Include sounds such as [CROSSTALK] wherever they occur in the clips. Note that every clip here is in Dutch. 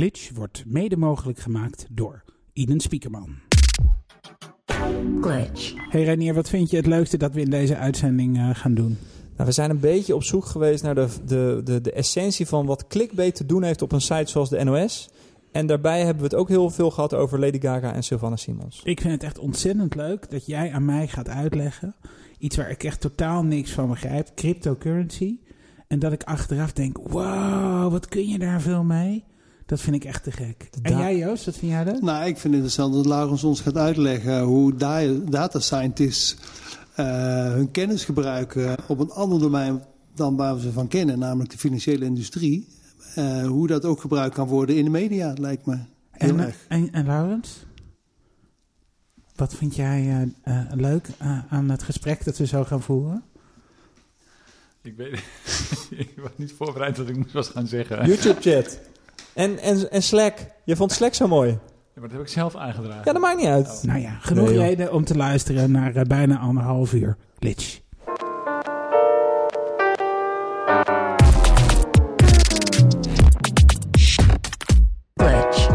Glitch wordt mede mogelijk gemaakt door Iden Spiekerman. Glitch. Hey Renier, wat vind je het leukste dat we in deze uitzending eh, gaan doen? Nou, we zijn een beetje op zoek geweest naar de, de, de, de essentie van wat clickbait te doen heeft op een site zoals de NOS. En daarbij hebben we het ook heel veel gehad over Lady Gaga en Sylvana Simons. Ik vind het echt ontzettend leuk dat jij aan mij gaat uitleggen. Iets waar ik echt totaal niks van begrijp. Cryptocurrency. En dat ik achteraf denk, wow, wat kun je daar veel mee? Dat vind ik echt te gek. En jij Joost, wat vind jij dat? Nou, ik vind het interessant dat Laurens ons gaat uitleggen hoe da- data scientists eh, hun kennis gebruiken op een ander domein dan waar we ze van kennen, namelijk de financiële industrie. Eh, hoe dat ook gebruikt kan worden in de media, lijkt me heel En, erg. en, en Laurens? Wat vind jij eh, eh, leuk aan het gesprek dat we zo gaan voeren? Ik weet [LAUGHS] ik was niet voorbereid dat ik moest wat gaan zeggen. YouTube chat. En, en, en Slack. Je vond Slack zo mooi. Ja, maar dat heb ik zelf aangedragen. Ja, dat maakt niet uit. Nou ja, genoeg Nee, reden om te luisteren naar eh, bijna anderhalf uur. Glitch. Glitch.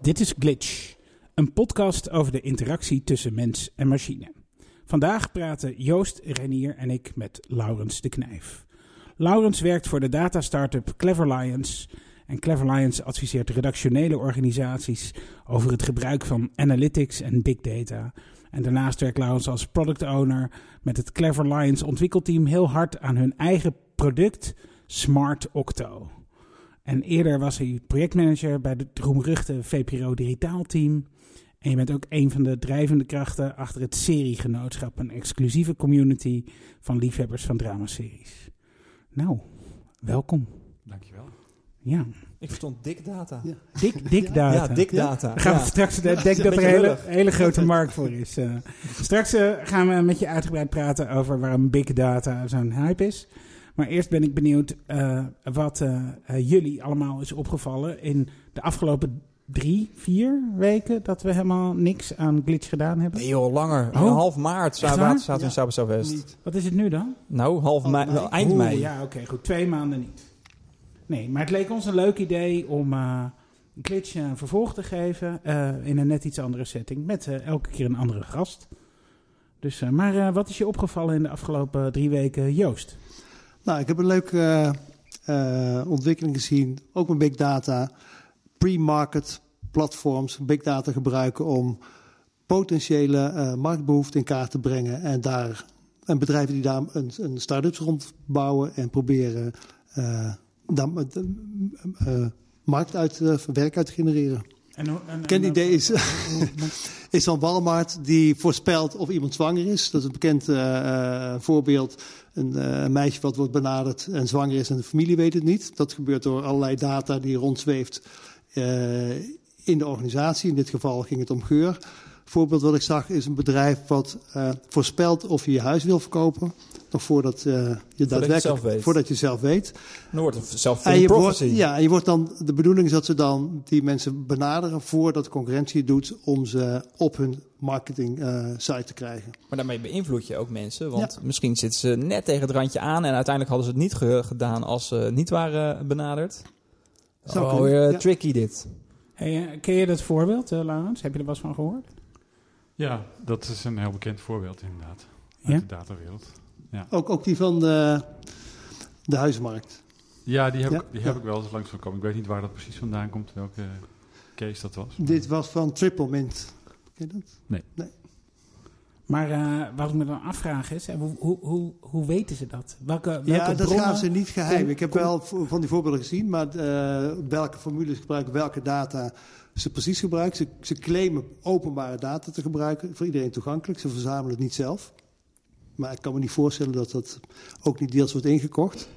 Dit is Glitch, een podcast over de interactie tussen mens en machine. Vandaag praten Joost Renier en ik met Laurens de Knijf. Laurens werkt voor de data startup Clever Lions. En Clever Lions adviseert redactionele organisaties over het gebruik van analytics en big data. En daarnaast werkt Laurens als product owner met het Clever Lions ontwikkelteam heel hard aan hun eigen product Smart Octo. En eerder was hij projectmanager bij het roemruchte VPRO Digitaal team. En je bent ook een van de drijvende krachten achter het Seriegenootschap, een exclusieve community van liefhebbers van dramaseries. Nou, welkom. Dankjewel. Ja, Ik verstond dik data. Ja. dik, dik data. Ja, dik data. Dan gaan we Ja. straks, ik denk dat er een hele, hele grote markt voor is. eh. straks eh, gaan we met je uitgebreid praten over waarom big data zo'n hype is. Maar eerst ben ik benieuwd eh, wat eh, eh, jullie allemaal is opgevallen in de afgelopen drie, vier weken dat we helemaal niks aan glitch gedaan hebben. Nee joh, langer. Oh. Half maart zaten we in Saba Southwest. Niet. Wat is het nu dan? Nou, half mei, eind Oeh, mei. Ja, oké, goed. Twee maanden niet. Nee, maar het leek ons een leuk idee om eh glitch een vervolg te geven eh, in een net iets andere setting met eh, elke keer een andere gast. Dus, eh, maar eh, wat is je opgevallen in de afgelopen drie weken, Joost? Nou, ik heb een leuke eh, eh, ontwikkeling gezien, ook met big data. Pre-market platforms, big data gebruiken om potentiële eh, marktbehoeften in kaart te brengen. En, daar, en bedrijven die daar een, een start-ups rond bouwen en proberen eh daar met, eh, markt uit, werk uit te genereren. En, en, Ken en- idee is, [LAUGHS] is dan Walmart die voorspelt of iemand zwanger is. Dat is een bekend voorbeeld. Een eh, meisje wat wordt benaderd en zwanger is en de familie weet het niet. Dat gebeurt door allerlei data die rondzweeft in de organisatie. In dit geval ging het om geur. Voorbeeld wat ik zag is een bedrijf wat eh, voorspelt of je je huis wil verkopen. Nog voordat, eh, je je daadwerkelijk, weet. voordat je zelf weet. Dan wordt het zelf En je wordt, ja, en je wordt dan, de bedoeling is dat ze dan die mensen benaderen voordat de concurrentie het doet om ze op hun marketing eh, site te krijgen. Maar daarmee beïnvloed je ook mensen. Want misschien zitten ze net tegen het randje aan. En uiteindelijk hadden ze het niet ge- gedaan als ze niet waren benaderd. Zou Oh, weer ja. tricky dit. Hey, eh, ken je dat voorbeeld, eh, Laurens? Heb je er wel eens van gehoord? Ja, dat is een heel bekend voorbeeld inderdaad. Uit Ja? de datawereld. Ook, ook die van de, de huizenmarkt. Ja, die heb, Ja, ik, die heb ja. ik wel eens langs gekomen. Ik weet niet waar dat precies vandaan komt, welke case dat was. Dit was van Triple Mint. Ken je dat? Maar eh, wat ik me dan afvraag is, hoe, hoe, hoe, hoe weten ze dat? Welke, welke Ja, dat gaan ze niet geheim. Ik heb wel van die voorbeelden gezien, maar eh, welke formules gebruiken, welke data ze precies gebruiken. Ze, ze claimen openbare data te gebruiken, voor iedereen toegankelijk. Ze verzamelen het niet zelf. Maar ik kan me niet voorstellen dat dat ook niet deels wordt ingekocht.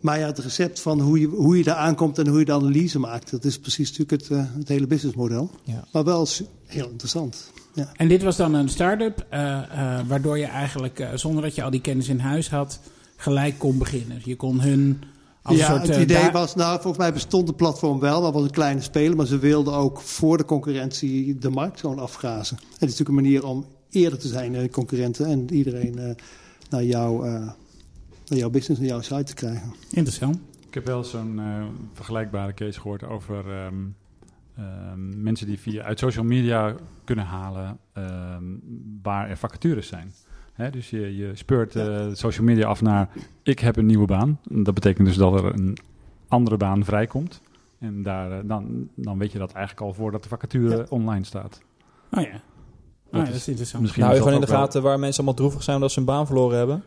Maar ja, het recept van hoe je, hoe je daar aankomt en hoe je de analyse maakt, dat is precies natuurlijk het, eh, het hele businessmodel. Ja. Maar wel heel interessant. Ja. En dit was dan een start-up, eh, eh, waardoor je eigenlijk, eh, zonder dat je al die kennis in huis had, gelijk kon beginnen. Je kon hun als ja, een soort... het idee was, nou, volgens mij bestond het platform wel, maar was een kleine speler. Maar ze wilden ook voor de concurrentie de markt gewoon afgrazen. En het is natuurlijk een manier om eerder te zijn dan concurrenten en iedereen eh, naar jou, eh, naar jouw business, naar jouw site te krijgen. Interessant. Ik heb wel zo'n eh, vergelijkbare case gehoord over ehm, ehm, mensen die via uit social media kunnen halen ehm, waar er vacatures zijn. Hè, dus je, je speurt eh, social media af naar ik heb een nieuwe baan. Dat betekent dus dat er een andere baan vrijkomt. En daar, eh, dan, dan weet je dat eigenlijk al voordat de vacature Ja. online staat. Oh ja. Ja, is dat is interessant. misschien- Nou, is je gewoon in de gaten waar mensen allemaal droevig zijn omdat ze hun baan verloren hebben.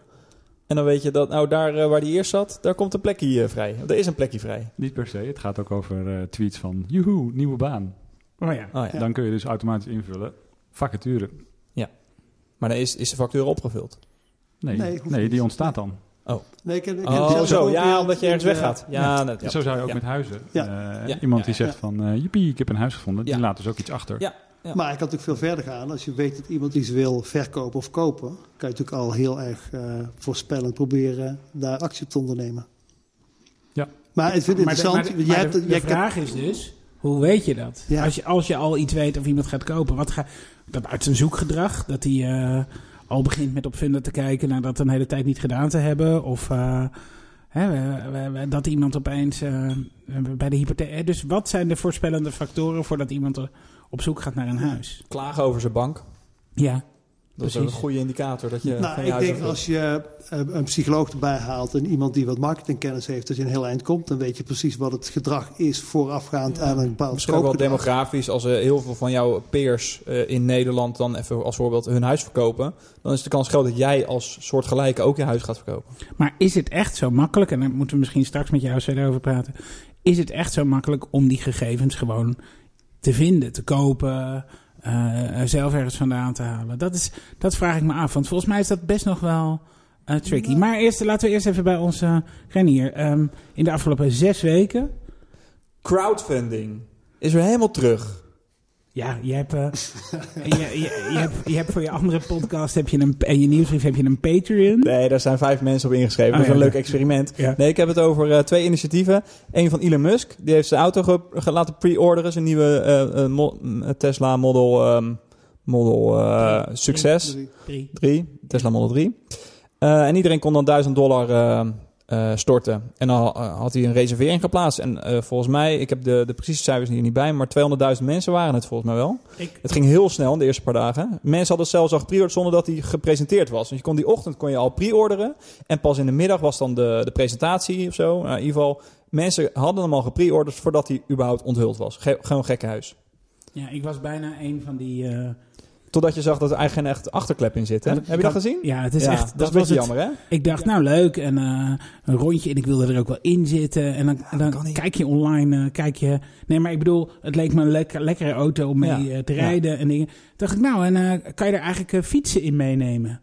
En dan weet je dat, nou daar eh, waar die eerst zat, daar komt een plekje eh, vrij. Er is een plekje vrij. Niet per se. Het gaat ook over eh, tweets van joehoe, nieuwe baan. Oh ja. Oh, ja. Dan kun je dus automatisch invullen vacature. Maar dan is, is de factuur opgevuld. Nee, Nee, die ontstaat dan. Nee, ik, Oh, zo. Ja, omdat je ergens weggaat. Ja, net, ja. Zo zou je ook Ja. met huizen. Ja. Eh, Ja. Iemand Ja, die zegt ja. van, jippie, ik heb een huis gevonden. Ja. Die laat dus ook iets achter. Ja. Maar ik kan natuurlijk veel verder gaan. Als je weet dat iemand iets wil verkopen of kopen, kan je natuurlijk al heel erg eh, voorspellend proberen daar actie op te ondernemen. Ja. Maar ik vind het Maar de, interessant. maar de- jij de vraag is dus, hoe weet je dat? Ja. Als, je, als je al iets weet of iemand gaat kopen, wat ga, dat uit zijn zoekgedrag, dat hij eh, al begint met op Funda te kijken nadat een hele tijd niet gedaan te hebben, of eh, hè, we- we- we- dat iemand opeens eh, bij de hypotheek. Dus wat zijn de voorspellende factoren voordat iemand er op zoek gaat naar een huis? Klagen over zijn bank. Ja, Dat is Precies. een goede indicator dat je nou, van je ik huis denk als je eh, een psycholoog erbij haalt en iemand die wat marketingkennis heeft, als je een heel eind komt, dan weet je precies wat het gedrag is voorafgaand aan een bepaald Misschien ook wel demografisch, als er heel veel van jouw peers eh, in Nederland dan even als voorbeeld hun huis verkopen, dan is de kans groot dat jij als soortgelijke ook je huis gaat verkopen. Maar is het echt zo makkelijk, en daar moeten we misschien straks met jou verder over praten. Is het echt zo makkelijk om die gegevens gewoon te vinden, te kopen, eh, zelf ergens vandaan te halen? Dat, is, dat vraag ik me af, want volgens mij is dat best nog wel eh, tricky. Maar eerst, laten we eerst even bij onze Renier. Ehm in de afgelopen zes weken. Crowdfunding is weer helemaal terug. Ja, je hebt, eh, [LAUGHS] je, je, je, hebt, je hebt voor je andere podcast heb je een, en je nieuwsbrief heb je een Patreon. Nee, daar zijn vijf mensen op ingeschreven. Oh, dat is ja, een leuk experiment. Ja. Nee, ik heb het over eh, twee initiatieven. Eén van Elon Musk. Die heeft zijn auto laten pre-orderen. Zijn nieuwe eh, mo- Tesla Model, ehm, model Succes. Drie. 3, Tesla Model 3. Eh, en iedereen kon dan 1000 dollar eh, storten. En dan eh, had hij een reservering geplaatst. En eh, volgens mij, ik heb de, de precieze cijfers hier niet bij, maar 200.000 mensen waren het volgens mij wel. Ik, Het ging heel snel in de eerste paar dagen. Mensen hadden zelfs al gepreorderd zonder dat hij gepresenteerd was. Dus je kon die ochtend kon je al pre-orderen. En pas in de middag was dan de, de presentatie of zo. Nou, in ieder geval, mensen hadden hem al gepreorderd voordat hij überhaupt onthuld was. Ge- gewoon gekke huis. ja, ik was bijna een van die... Totdat je zag dat er eigenlijk geen echt achterklep in zit. Hè? Heb je dat gezien? ja, het is Ja, echt... dat is een beetje jammer, hè? Ik dacht, nou leuk, en eh, een rondje en ik wilde er ook wel in zitten. En dan, dan kijk je online, eh, kijk je... Nee, maar ik bedoel, het leek me een lekker, lekkere auto om mee Ja, eh, te ja. rijden en dingen. Toen dacht ik, nou, en eh, kan je er eigenlijk fietsen in meenemen?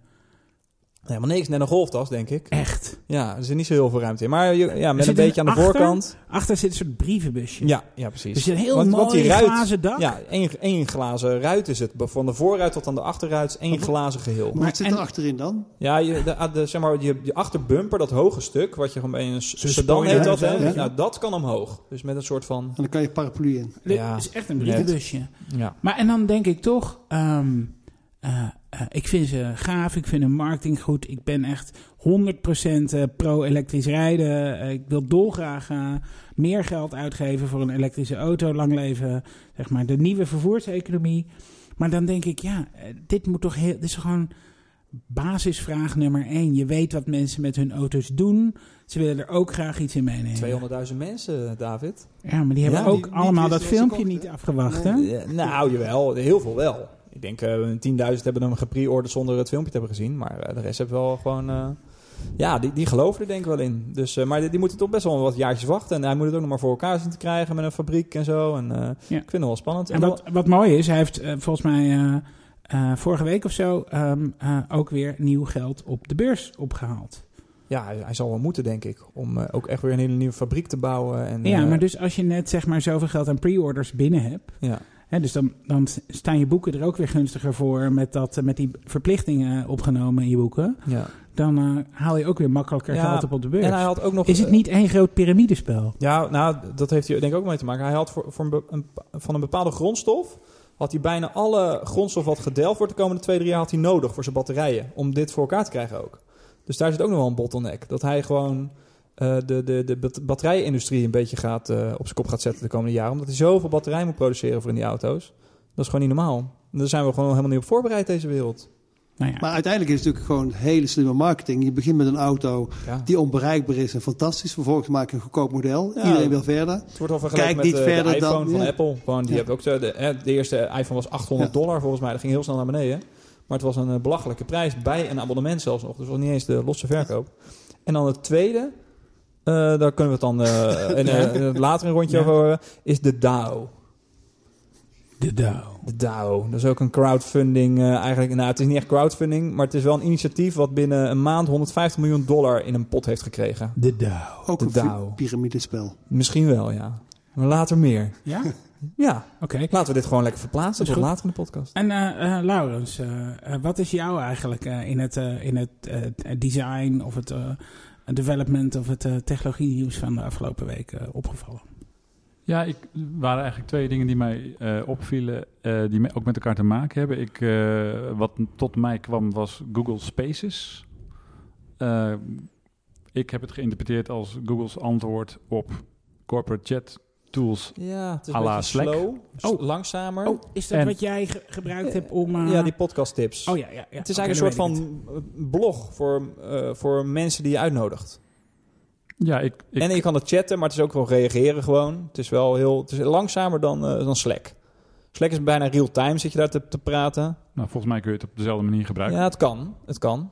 Helemaal niks, net een golftas, denk ik. Echt. Ja, er zit niet zo heel veel ruimte in. Maar je- ja, met een beetje aan de achter? voorkant. Achter zit een soort brievenbusje. Ja, ja precies. Dus een heel Want- mooi want die ruit- glazen dak. Ja, één, één glazen ruit is het. Van de voorruit tot aan de achterruit is één glazen geheel. Maar wat zit er achterin dan? Ja, je, de, de, zeg maar, je, je achterbumper, dat hoge stuk, wat je gewoon bij een sedan heet dat, hè? ja. Nou, dat kan omhoog. Dus met een soort van... En dan kan je paraplu in. Ja, is echt een brievenbusje. Ja. Maar en dan denk ik toch, ehm, eh, eh, ik vind ze gaaf, ik vind hun marketing goed. Ik ben echt 100% eh, pro-elektrisch rijden. Eh, ik wil dolgraag meer geld uitgeven voor een elektrische auto. Lang leven, zeg maar, de nieuwe vervoerseconomie. Maar dan denk ik, ja, dit moet toch heel, dit is gewoon basisvraag nummer één. Je weet wat mensen met hun auto's doen. Ze willen er ook graag iets in meenemen. 200.000 mensen, David. Ja, maar die hebben Ja, ook die- allemaal dat filmpje niet afgewacht? Nee. Nou, jawel. Heel veel wel. Ik denk eh 10.000 hebben hem gepreorderd zonder het filmpje te hebben gezien. Maar eh, de rest hebben wel gewoon... eh, ja, die, die geloven er denk ik wel in. Dus, eh, maar die, die moeten toch best wel wat jaartjes wachten. En hij moet het ook nog maar voor elkaar zien te krijgen met een fabriek en zo. En eh, Ja. ik vind het wel spannend. En wat, wat mooi is, hij heeft eh, volgens mij eh, eh, vorige week of zo ehm, eh, ook weer nieuw geld op de beurs opgehaald. Ja, hij, hij zal wel moeten, denk ik. Om eh, ook echt weer een hele nieuwe fabriek te bouwen. En, ja, eh, maar dus als je net zeg maar zoveel geld aan pre-orders binnen hebt, Ja, hè, dus dan, dan staan je boeken er ook weer gunstiger voor met, dat, eh, met die verplichtingen opgenomen in je boeken. ja. Dan eh, haal je ook weer makkelijker Ja, geld op op de beurs. En hij had ook nog... Is het niet één groot piramidespel? Ja, nou, dat heeft hij denk ik ook mee te maken. Hij had voor, voor een, van een bepaalde grondstof... had hij bijna alle grondstof wat gedelft wordt de komende twee, drie jaar... had hij nodig voor zijn batterijen. Om dit voor elkaar te krijgen ook. Dus daar zit ook nog wel een bottleneck. Dat hij gewoon eh, de, de, de bat- batterijindustrie een beetje gaat, eh, op zijn kop gaat zetten de komende jaren. Omdat hij zoveel batterij moet produceren voor in die auto's. Dat is gewoon niet normaal. En daar zijn we gewoon helemaal niet op voorbereid, deze wereld. Nou ja. Maar uiteindelijk is het natuurlijk gewoon hele slimme marketing. Je begint met een auto Ja. die onbereikbaar is en fantastisch. Vervolgens maak je een goedkoop model. Ja. Iedereen wil verder. Het wordt al vergeleken Kijk met niet de verder iPhone dan- van ja. Apple. Gewoon, die Ja. hebben ook zo, de, eh, de eerste iPhone was 800 Ja. dollar volgens mij. Dat ging heel snel naar beneden. Maar het was een eh, belachelijke prijs bij een abonnement zelfs nog. Dus het was niet eens de losse verkoop. En dan het tweede, daar kunnen we het dan eh, [LAUGHS] in, eh, in het later een rondje Ja. over horen, is de DAO. De DAO. De DAO. Dat is ook een crowdfunding. eh, eigenlijk, nou, het is niet echt crowdfunding, maar het is wel een initiatief wat binnen een maand 150 miljoen dollar in een pot heeft gekregen. De DAO. Ook De een piramidespel. Misschien wel, ja. Maar later meer. Ja? [LAUGHS] Ja, Oké. laten we dit gewoon lekker verplaatsen tot later in de podcast. En eh, eh, Laurens, eh, eh, wat is jou eigenlijk eh, in het, eh, in het eh, design of het eh, development of het eh, technologie nieuws van de afgelopen week eh, opgevallen? Ja, ik waren eigenlijk twee dingen die mij eh, opvielen, die me- ook met elkaar te maken hebben. Ik, wat tot mij kwam was Google Spaces. Ik heb het geïnterpreteerd als Google's antwoord op corporate chat tools. Ja, het is À een la beetje Slack. slow, Oh. langzamer. Oh, is dat En- wat jij ge- gebruikt hebt om... eh, Ja, die podcast tips. Oh ja, ja. ja. het is eigenlijk een soort ik het. van eh, blog voor, eh, voor mensen die je uitnodigt. Ja, ik, ik, En je kan het chatten, maar het is ook wel reageren gewoon. Het is wel heel, het is langzamer dan, eh, dan Slack. Slack is bijna real-time, zit je daar te, te praten. nou, volgens mij kun je het op dezelfde manier gebruiken. Ja, het kan. Het kan.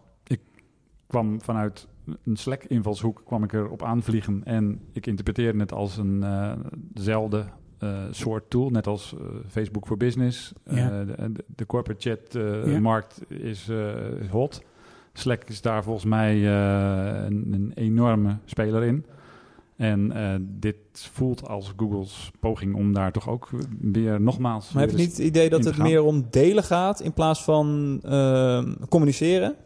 kwam vanuit een Slack-invalshoek kwam ik erop aanvliegen en ik interpreteerde het als een eh, dezelfde eh, soort tool, net als eh, Facebook voor Business. Ja. de, corporate chat Ja. markt is, is hot. Slack is daar volgens mij een, een enorme speler in. En dit voelt als Google's poging om daar toch ook weer nogmaals... Maar heb je niet het idee dat het meer om delen gaat in plaats van communiceren?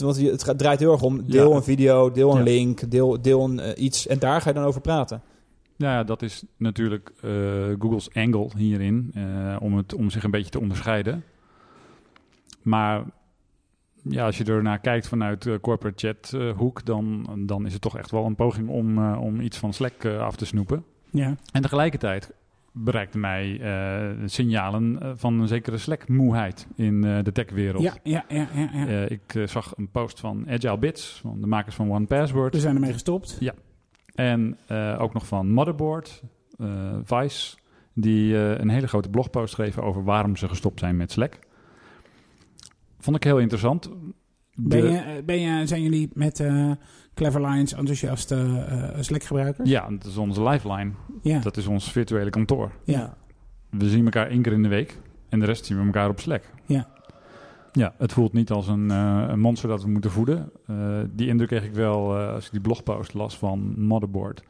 Want je- het gaat- draait heel erg om deel Ja. een video, deel een Ja. link, deel, deel een, eh, iets. En daar ga je dan over praten. Nou ja, dat is natuurlijk eh, Google's angle hierin, eh, om, het, om zich een beetje te onderscheiden. Maar ja, als je ernaar kijkt vanuit de corporate chat hoek, dan, dan is het toch echt wel een poging om, eh, om iets van Slack af te snoepen. Ja. En tegelijkertijd bereikte mij eh, signalen eh, van een zekere Slack-moeheid in eh, de techwereld. Ja, ja, ja, ja, ja. Ik zag een post van Agile Bits, van de makers van One Password. We zijn ermee gestopt. En eh, ook nog van Motherboard, Vice, die een hele grote blogpost schreven over waarom ze gestopt zijn met Slack. Vond ik heel interessant. Ben je, ben je, zijn jullie met Clever Lines enthousiaste eh Slack-gebruikers? Ja, dat is onze lifeline. Ja. Dat is ons virtuele kantoor. ja. We zien elkaar één keer in de week en de rest zien we elkaar op Slack. Ja. Ja, het voelt niet als een, eh, een monster dat we moeten voeden. Eh, die indruk kreeg ik wel eh, als ik die blogpost las van Motherboard.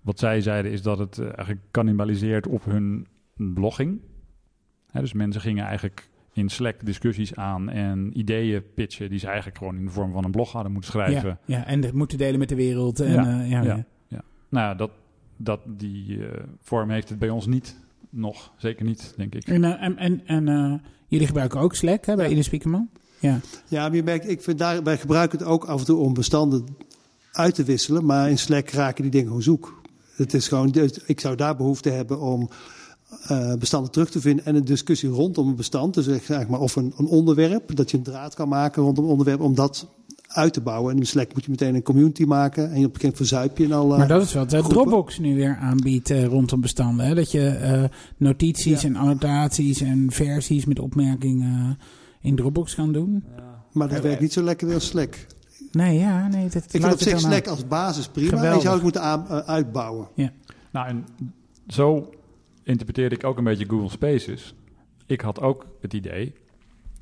Wat zij zeiden is dat het eh, eigenlijk cannibaliseert op hun blogging. Hè, dus mensen gingen eigenlijk in Slack discussies aan en ideeën pitchen die ze eigenlijk gewoon in de vorm van een blog hadden moeten schrijven. Ja, ja, en dat moeten delen met de wereld. En, Ja, eh, ja, ja. ja. Nou dat, dat, die eh, vorm heeft het bij ons niet nog. Zeker niet, denk ik. En, eh, en, en, en eh, jullie gebruiken ook Slack hè, bij Ine Spiekerman? Ja. Ja, maar je merkt, ik vind daar, wij gebruiken het ook af en toe om bestanden uit te wisselen. Maar in Slack raken die dingen gewoon zoek. Het is gewoon, ik zou daar behoefte hebben om eh, bestanden terug te vinden en een discussie rondom een bestand. Dus echt, zeg maar, of een, een onderwerp, dat je een draad kan maken rondom een onderwerp, om dat uit te bouwen. En in Slack moet je meteen een community maken en je op een gegeven moment verzuip je in al. Maar dat is wat eh, groepen. Dropbox nu weer aanbiedt eh, rondom bestanden. Hè? Dat je eh, notities Ja. en annotaties en versies met opmerkingen in Dropbox kan doen. maar dat werkt niet zo lekker als Slack. Nee, ja, nee. Dat Ik vind laat op het zich. Slack als basis prima. En je Geweldig. zou het moeten aan, eh, uitbouwen. Nou, en zo interpreteerde ik ook een beetje Google Spaces. Ik had ook het idee,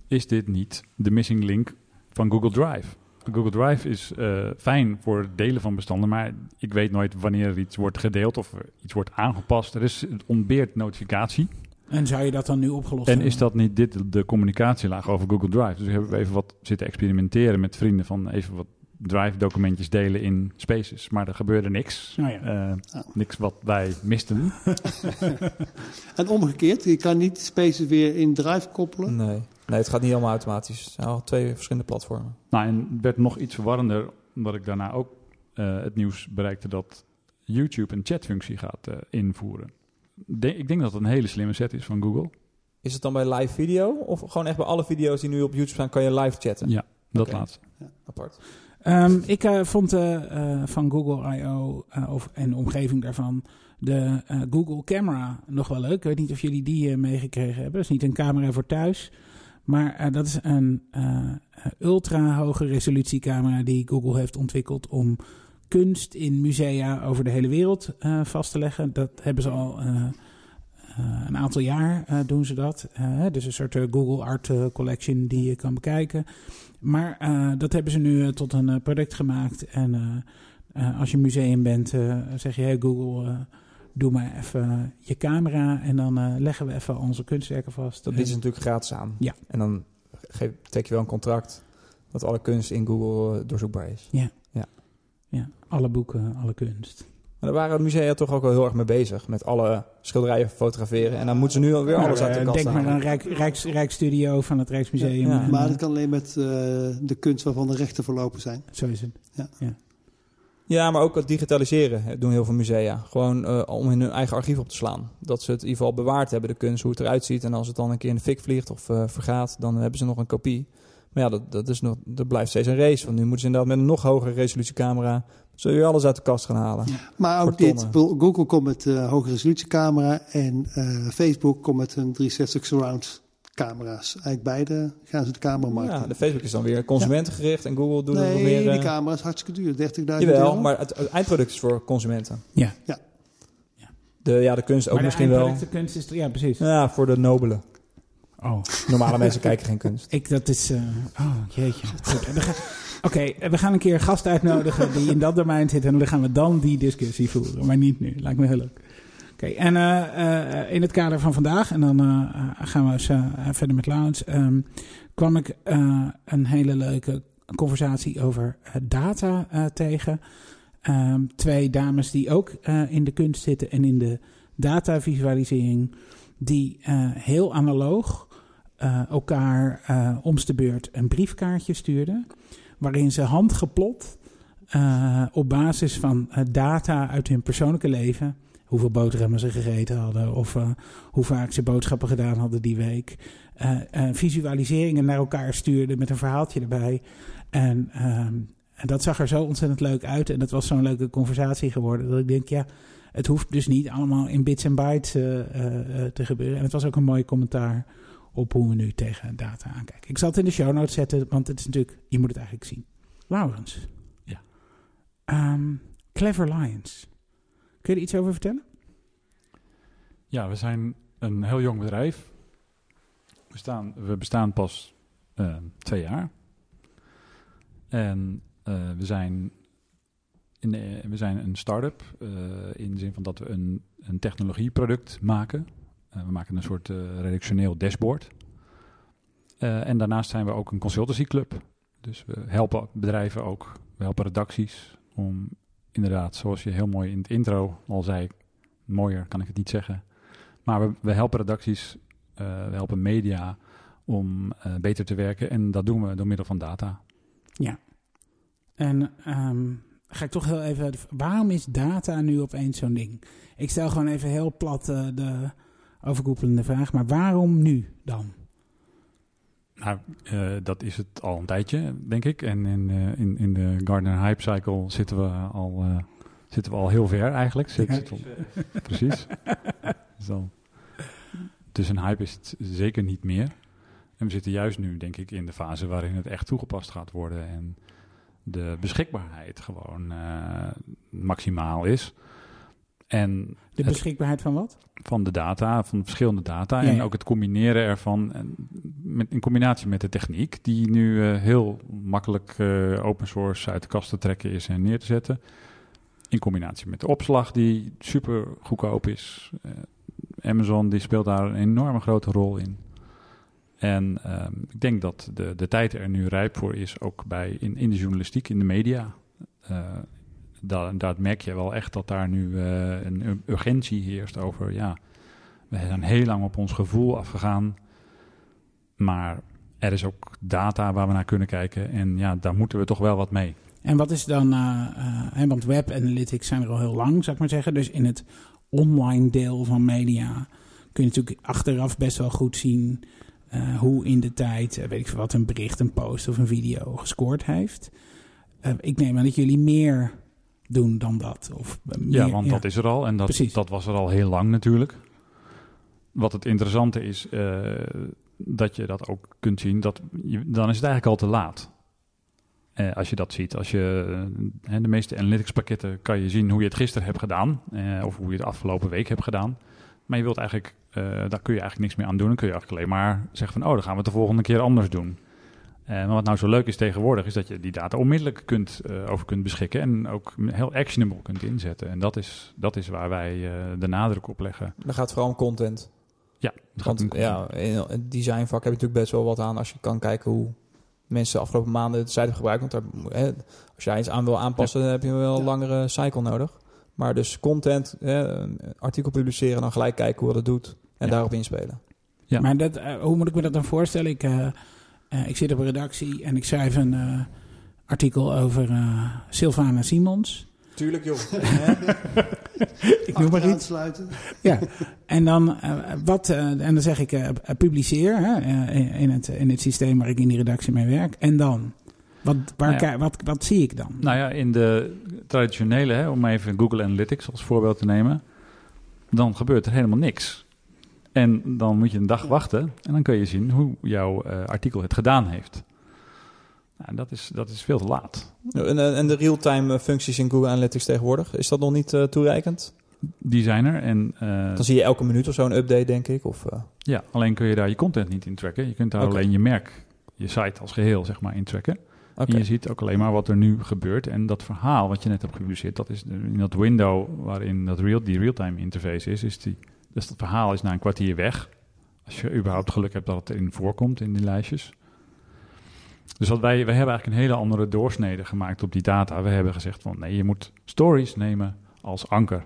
is dit niet de missing link van Google Drive? Google Drive is eh, fijn voor het delen van bestanden, maar ik weet nooit wanneer er iets wordt gedeeld of iets wordt aangepast. Er is het ontbeert notificatie. En zou je dat dan nu opgelost En hebben? is dat niet dit de communicatielaag over Google Drive? Dus hebben we even wat zitten experimenteren met vrienden van even wat Drive-documentjes delen in Spaces. Maar er gebeurde niks. Nou ja. Eh, Niks wat wij misten. [LAUGHS] En omgekeerd, je kan niet Spaces weer in Drive koppelen. Nee. Nee, het gaat niet helemaal automatisch. Het zijn al twee verschillende platformen. Nou, en het werd nog iets verwarrender, omdat ik daarna ook eh, het nieuws bereikte dat YouTube een chatfunctie gaat eh, invoeren. De- ik denk dat het een hele slimme set is van Google. Is het dan bij live video? Of gewoon echt bij alle video's die nu op YouTube staan, kan je live chatten? Ja, dat Oké. laatste. Apart. Ehm, ik eh, vond eh, eh, van Google I.O. en de omgeving daarvan de Google Camera nog wel leuk. Ik weet niet of jullie die meegekregen hebben. Dat is niet een camera voor thuis. Maar dat is een ultra hoge resolutiecamera die Google heeft ontwikkeld om kunst in musea over de hele wereld vast te leggen. Dat hebben ze al een aantal jaar doen ze dat. Dus een soort Google Art Collection die je kan bekijken. Maar eh, dat hebben ze nu eh, tot een eh, product gemaakt. En als je museum bent, zeg je: Hey Google, doe maar even je camera. En dan leggen we even onze kunstwerken vast. Dat is natuurlijk gratis aan. Ja. En dan geef, teken je wel een contract dat alle kunst in Google doorzoekbaar is. ja, alle boeken, alle kunst. Maar daar waren musea toch ook wel heel erg mee bezig. Met alle schilderijen fotograferen. En dan moeten ze nu alweer alles uit de Eh, kast Denk maar aan Rijk, Rijks, Rijksstudio van het Rijksmuseum. Ja, ja. Maar eh, dat kan alleen met eh, de kunst waarvan de rechten verlopen zijn. Zo is het. Ja, maar ook het digitaliseren doen heel veel musea. Gewoon eh, om in hun eigen archief op te slaan. Dat ze het in ieder geval bewaard hebben, de kunst, hoe het eruit ziet. En als het dan een keer in de fik vliegt of eh, vergaat, dan hebben ze nog een kopie. Maar ja, dat, dat, is nog, dat blijft steeds een race. Want nu moeten ze inderdaad met een nog hogere resolutiecamera... zul je alles uit de kast gaan halen. Maar ook dit. Google komt met eh hoge resolutiecamera en eh, Facebook komt met een 360 surround camera's. Eigenlijk beide gaan ze de cameramarkt Ja, de Facebook is dan weer consumentengericht en Google doet het Nee, nog meer... die eh, camera is hartstikke duur. 30.000 Jawel, euro. maar het, het eindproduct is voor consumenten. Ja. Ja. De, ja, de kunst ook maar de misschien wel. eindproductenkunst is... Ja, precies. Ja, voor de nobelen. Oh. Normale mensen kijken geen kunst. [LAUGHS] Ik, dat is... eh, oh, jeetje. Goed, Oké, eh, we gaan een keer gast uitnodigen die in dat domein zit. En dan gaan we dan die discussie voeren. Maar niet nu. Lijkt me heel leuk. Oké, en eh, eh, in het kader van vandaag, en dan gaan we eens, verder met Laurens, ehm, kwam ik een hele leuke conversatie over data tegen. Ehm, twee dames die ook in de kunst zitten en in de datavisualisering, die heel analoog elkaar om de beurt een briefkaartje stuurden, waarin ze handgeplot eh, op basis van eh, data uit hun persoonlijke leven, hoeveel boterhammen ze gegeten hadden of eh, hoe vaak ze boodschappen gedaan hadden die week, visualiseringen naar elkaar stuurden met een verhaaltje erbij. En, ehm, en dat zag er zo ontzettend leuk uit en dat was zo'n leuke conversatie geworden dat ik denk, ja, het hoeft dus niet allemaal in bits en bytes te gebeuren. En het was ook een mooi commentaar op hoe we nu tegen data aankijken. Ik zal het in de show notes zetten, want het is natuurlijk, je moet het eigenlijk zien. Laurens. Ja. Ehm, Clever Lions. Kun je er iets over vertellen? Ja, we zijn een heel jong bedrijf. We, staan, we bestaan pas eh, twee jaar. En eh, we, zijn in de, we zijn een start-up eh, in de zin van dat we een, een technologieproduct maken. Eh, we maken een soort eh, redactioneel dashboard. Eh, en daarnaast zijn we ook een consultancyclub. Dus we helpen bedrijven ook, we helpen redacties om inderdaad, zoals je heel mooi in het intro al zei, mooier kan ik het niet zeggen. Maar we, we helpen redacties, we helpen media om beter te werken. En dat doen we door middel van data. En ehm, ga ik toch heel even. Waarom is data nu opeens zo'n ding? Ik stel gewoon even heel plat de overkoepelende vraag. Maar waarom nu dan? Nou, eh, dat is het al een tijdje, denk ik. En in, eh, in, in de Gartner Hype Cycle zitten we al, eh, zitten we al heel ver eigenlijk. Zit, Ja. zit al- precies. Dus, al, dus een hype is het zeker niet meer. En we zitten juist nu, denk ik, in de fase waarin het echt toegepast gaat worden. En de beschikbaarheid gewoon maximaal is. En De beschikbaarheid van wat? van de data, van verschillende data. Ja, en ook het combineren ervan en met, in combinatie met de techniek, die nu eh, heel makkelijk eh, open source uit de kast te trekken is en neer te zetten. In combinatie met de opslag, die super goedkoop is. Eh, Amazon die speelt daar een enorme grote rol in. En ehm, ik denk dat de, de tijd er nu rijp voor is, ook bij in, in de journalistiek, in de media. Daar, daar merk je wel echt dat daar nu eh, een ur- urgentie heerst over, ja, we zijn heel lang op ons gevoel afgegaan, maar er is ook data waar we naar kunnen kijken. En ja, daar moeten we toch wel wat mee. En wat is dan, eh, hè, want web analytics zijn er al heel lang, zou ik maar zeggen. Dus in het online deel van media kun je natuurlijk achteraf best wel goed zien hoe in de tijd, weet ik veel wat, een bericht, een post of een video gescoord heeft. Ik neem aan dat jullie meer doen dan dat. Of eh, Ja, want dat is er al en dat, Precies. dat was er al heel lang natuurlijk. Wat het interessante is, eh, dat je dat ook kunt zien, dat je, dan is het eigenlijk al te laat. Eh, als je dat ziet. Als je, de meeste analytics pakketten kan je zien hoe je het gisteren hebt gedaan. of hoe je het afgelopen week hebt gedaan. Maar je wilt eigenlijk, daar kun je eigenlijk niks meer aan doen. Dan kun je eigenlijk alleen maar zeggen van, oh, dan gaan we het de volgende keer anders doen. Eh, maar wat nou zo leuk is tegenwoordig, is dat je die data onmiddellijk kunt, eh, over kunt beschikken en ook heel actionable kunt inzetten. En dat is, dat is waar wij eh, de nadruk op leggen. Dan gaat het vooral om content. Ja, het gaat Want om- ja, in het designvak heb je natuurlijk best wel wat aan als je kan kijken hoe mensen de afgelopen maanden de site hebben gebruikt. Want daar, hè, als jij iets aan wil aanpassen, dan heb je wel een Ja. langere cycle nodig. Maar dus content, hè, een artikel publiceren, dan gelijk kijken hoe dat doet en Ja. daarop inspelen. Ja. Maar dat, hoe moet ik me dat dan voorstellen? Ik, ik zit op een redactie en ik schrijf een eh, artikel over eh Sylvana Simons. Tuurlijk joh. [LAUGHS] Ik noem maar iets. sluiten. Ja, en dan, eh, wat, eh, en dan zeg ik eh, eh, publiceer hè, eh, in, het, in het systeem waar ik in die redactie mee werk. En dan? Wat, waar, Nou ja. wat, wat zie ik dan? Nou ja, in de traditionele, hè, om even Google Analytics als voorbeeld te nemen, dan gebeurt er helemaal niks. En dan moet je een dag wachten en dan kun je zien hoe jouw eh, artikel het gedaan heeft. Nou, dat, is, dat is veel te laat. En, eh, en de real-time eh, functies in Google Analytics tegenwoordig, is dat nog niet eh, toereikend? Die zijn er en eh, Dan zie je elke minuut of zo een update, denk ik. Of, eh, ja, alleen kun je daar je content niet in tracken. Je kunt daar alleen je merk, je site als geheel, zeg maar, in tracken. Oké. En je ziet ook alleen maar wat er nu gebeurt. En dat verhaal wat je net hebt gepubliceerd, dat is in dat window waarin dat real, die real-time interface is, is die, dus dat verhaal is na een kwartier weg. Als je überhaupt geluk hebt dat het erin voorkomt in die lijstjes. Dus wat wij, wij hebben eigenlijk een hele andere doorsnede gemaakt op die data. We hebben gezegd van nee, je moet stories nemen als anker.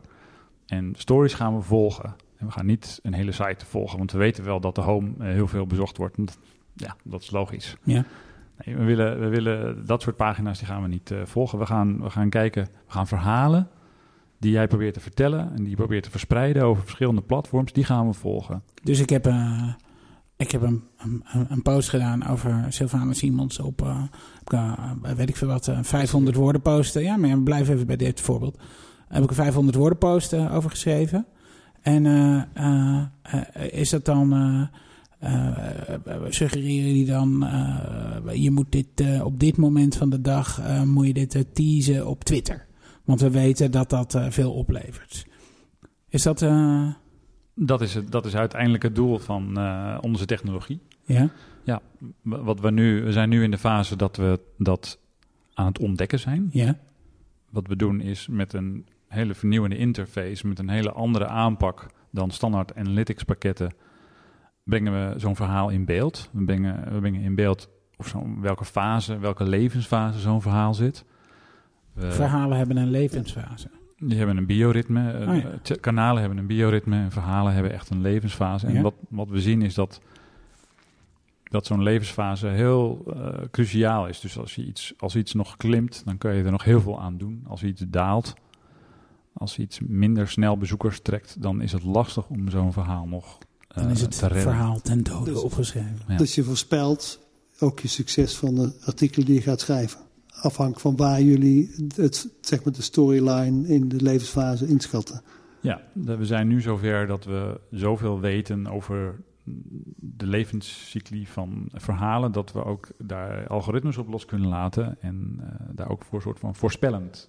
En stories gaan we volgen. En we gaan niet een hele site volgen, want we weten wel dat de home eh, heel veel bezocht wordt. Dat- Ja, dat is logisch. Ja. Nee, we, willen, we willen dat soort pagina's die gaan we niet eh, volgen. We gaan, we gaan kijken, we gaan verhalen die jij probeert te vertellen en die probeert te verspreiden over verschillende platforms, die gaan we volgen. Dus ik heb, eh, ik heb een, een, een post gedaan over Sylvana Simons op, eh, eh, weet ik veel wat, eh, 500 woorden posten. Ja, maar blijf even bij dit voorbeeld. Heb ik een 500 woorden post over geschreven. En is dat dan, eh, suggereren die dan, je moet dit op dit moment van de dag, moet je dit teasen op Twitter. Want we weten dat dat eh, veel oplevert. Is dat, eh, Dat is, het, dat is uiteindelijk het doel van eh, onze technologie. ja? W- Wat we nu, we zijn nu in de fase dat we dat aan het ontdekken zijn. Ja? Wat we doen is met een hele vernieuwende interface, met een hele andere aanpak dan standaard analytics pakketten, brengen we zo'n verhaal in beeld. We brengen, we brengen in beeld of zo, welke fase, welke levensfase zo'n verhaal zit. We- Verhalen hebben een levensfase. die hebben een bioritme. eh, Oh ja. Kanalen hebben een bioritme en verhalen hebben echt een levensfase. En Ja. wat, wat we zien is dat, dat zo'n levensfase heel eh, cruciaal is. Dus als, je iets, als iets nog klimt, dan kun je er nog heel veel aan doen. Als iets daalt, als iets minder snel bezoekers trekt, dan is het lastig om zo'n verhaal nog eh, Dan is het te verhaal ten dode Dus- opgeschreven. Ja. Dus je voorspelt ook je succes van de artikelen die je gaat schrijven. Afhankelijk van waar jullie het, zeg maar de storyline in de levensfase inschatten. Ja, we zijn nu zover dat we zoveel weten over de levenscycli van verhalen, dat we ook daar algoritmes op los kunnen laten en eh, daar ook voor een soort van voorspellend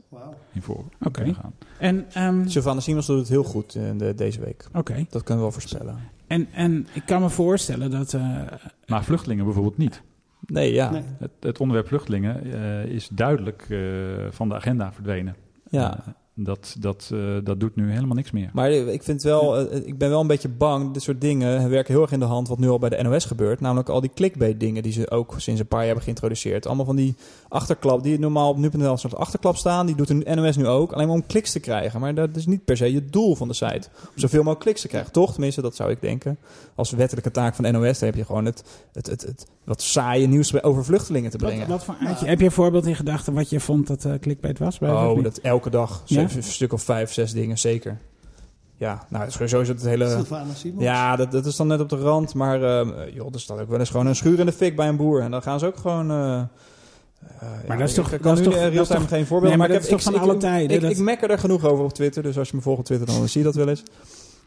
in voor Oké. kunnen gaan. En, ehm, Sylvana Simons doet het heel goed in de, deze week. oké. Dat kunnen we wel voorspellen. En, en ik kan me voorstellen dat... eh, Maar vluchtelingen bijvoorbeeld niet. Nee, ja. Nee. Het, het onderwerp vluchtelingen eh, is duidelijk eh, van de agenda verdwenen. ja. Eh, dat, dat, eh, dat doet nu helemaal niks meer. Maar ik vind wel, ik ben wel een beetje bang. Dit soort dingen werken heel erg in de hand wat nu al bij de NOS gebeurt. Namelijk al die clickbait dingen die ze ook sinds een paar jaar hebben geïntroduceerd. Allemaal van die achterklap die normaal op nu.nl als soort achterklap staan. Die doet de NOS nu ook. Alleen maar om kliks te krijgen. Maar dat is niet per se je doel van de site. Om zoveel mogelijk kliks te krijgen. Toch? Tenminste, dat zou ik denken. Als wettelijke taak van de NOS dan heb je gewoon het, het, het, het wat saaie nieuws over vluchtelingen te brengen. wat voor, had je, heb je een voorbeeld in gedachten wat je vond dat eh clickbait was? Bij oh, dat elke dag. Ja? Een stuk of vijf, zes dingen, zeker. Ja, nou, sowieso is het hele... Sylvana Simons. Ja, dat, dat is dan net op de rand. Maar ehm, joh, er staat ook wel eens gewoon een schuur in de fik bij een boer. En dan gaan ze ook gewoon... eh, eh, ja, dat is toch- Ik dat kan is nu geen voorbeeld. Nee, maar ik dat is toch ik- van ik- alle tijden, Ik, dat- ik mekker er genoeg over op Twitter. Dus als je me volgt op Twitter, dan zie je dat wel eens.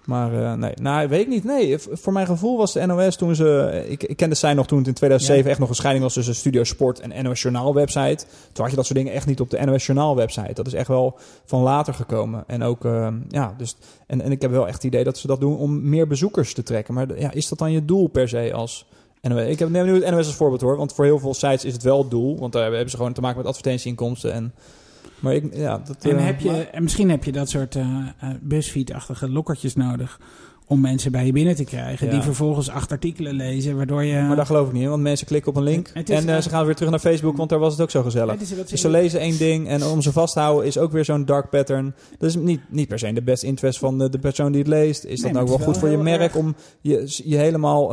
Maar eh, nee, nou, weet ik niet. Nee, voor mijn gevoel was de NOS toen ze... Ik, ik kende zij nog toen het in 2007 Ja. echt nog een scheiding was tussen Studio Sport en NOS Journaal website. Toen had je dat soort dingen echt niet op de NOS Journaal website. Dat is echt wel van later gekomen. En ook, eh, ja, dus... En, en ik heb wel echt het idee dat ze dat doen om meer bezoekers te trekken. Maar ja, is dat dan je doel per se als... NOS? Ik heb neem nu het NOS als voorbeeld hoor. Want voor heel veel sites is het wel het doel. Want daar hebben ze gewoon te maken met advertentieinkomsten. En, maar ik, ja, dat, En, eh, heb je, en misschien heb je dat soort eh eh, BuzzFeed-achtige lokkertjes nodig om mensen bij je binnen te krijgen. Ja. Die vervolgens acht artikelen lezen, waardoor je... Maar daar geloof ik niet in, want mensen klikken op een link en ze gaan weer terug naar Facebook, want daar was het ook zo gezellig. Is- dat Dus ze- ze lezen één ding en om ze vast te houden is ook weer zo'n dark pattern. Dat is niet, niet per se de best interest van de, de persoon die het leest. Is dat nou het wel goed voor je merk erg- om je, je helemaal,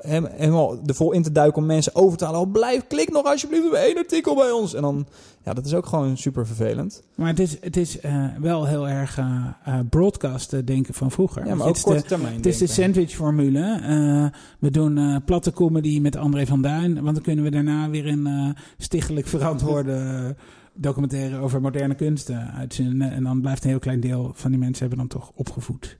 hem- helemaal er vol in te duiken om mensen over te halen. Oh, blijf, klik nog alsjeblieft op één artikel bij ons. En dan, ja, dat is ook gewoon super vervelend. Maar het is, het is eh, wel heel erg eh eh, broadcasten denken van vroeger. Ja, maar Want ook het is de- korte termijn Het is de sandwich-formule. Eh, we doen eh, platte comedy met André van Duin. Want dan kunnen we daarna weer een eh, stichtelijk verantwoorde [LAUGHS] documentaire over moderne kunsten uitzenden. En dan blijft een heel klein deel van die mensen hebben dan toch opgevoed.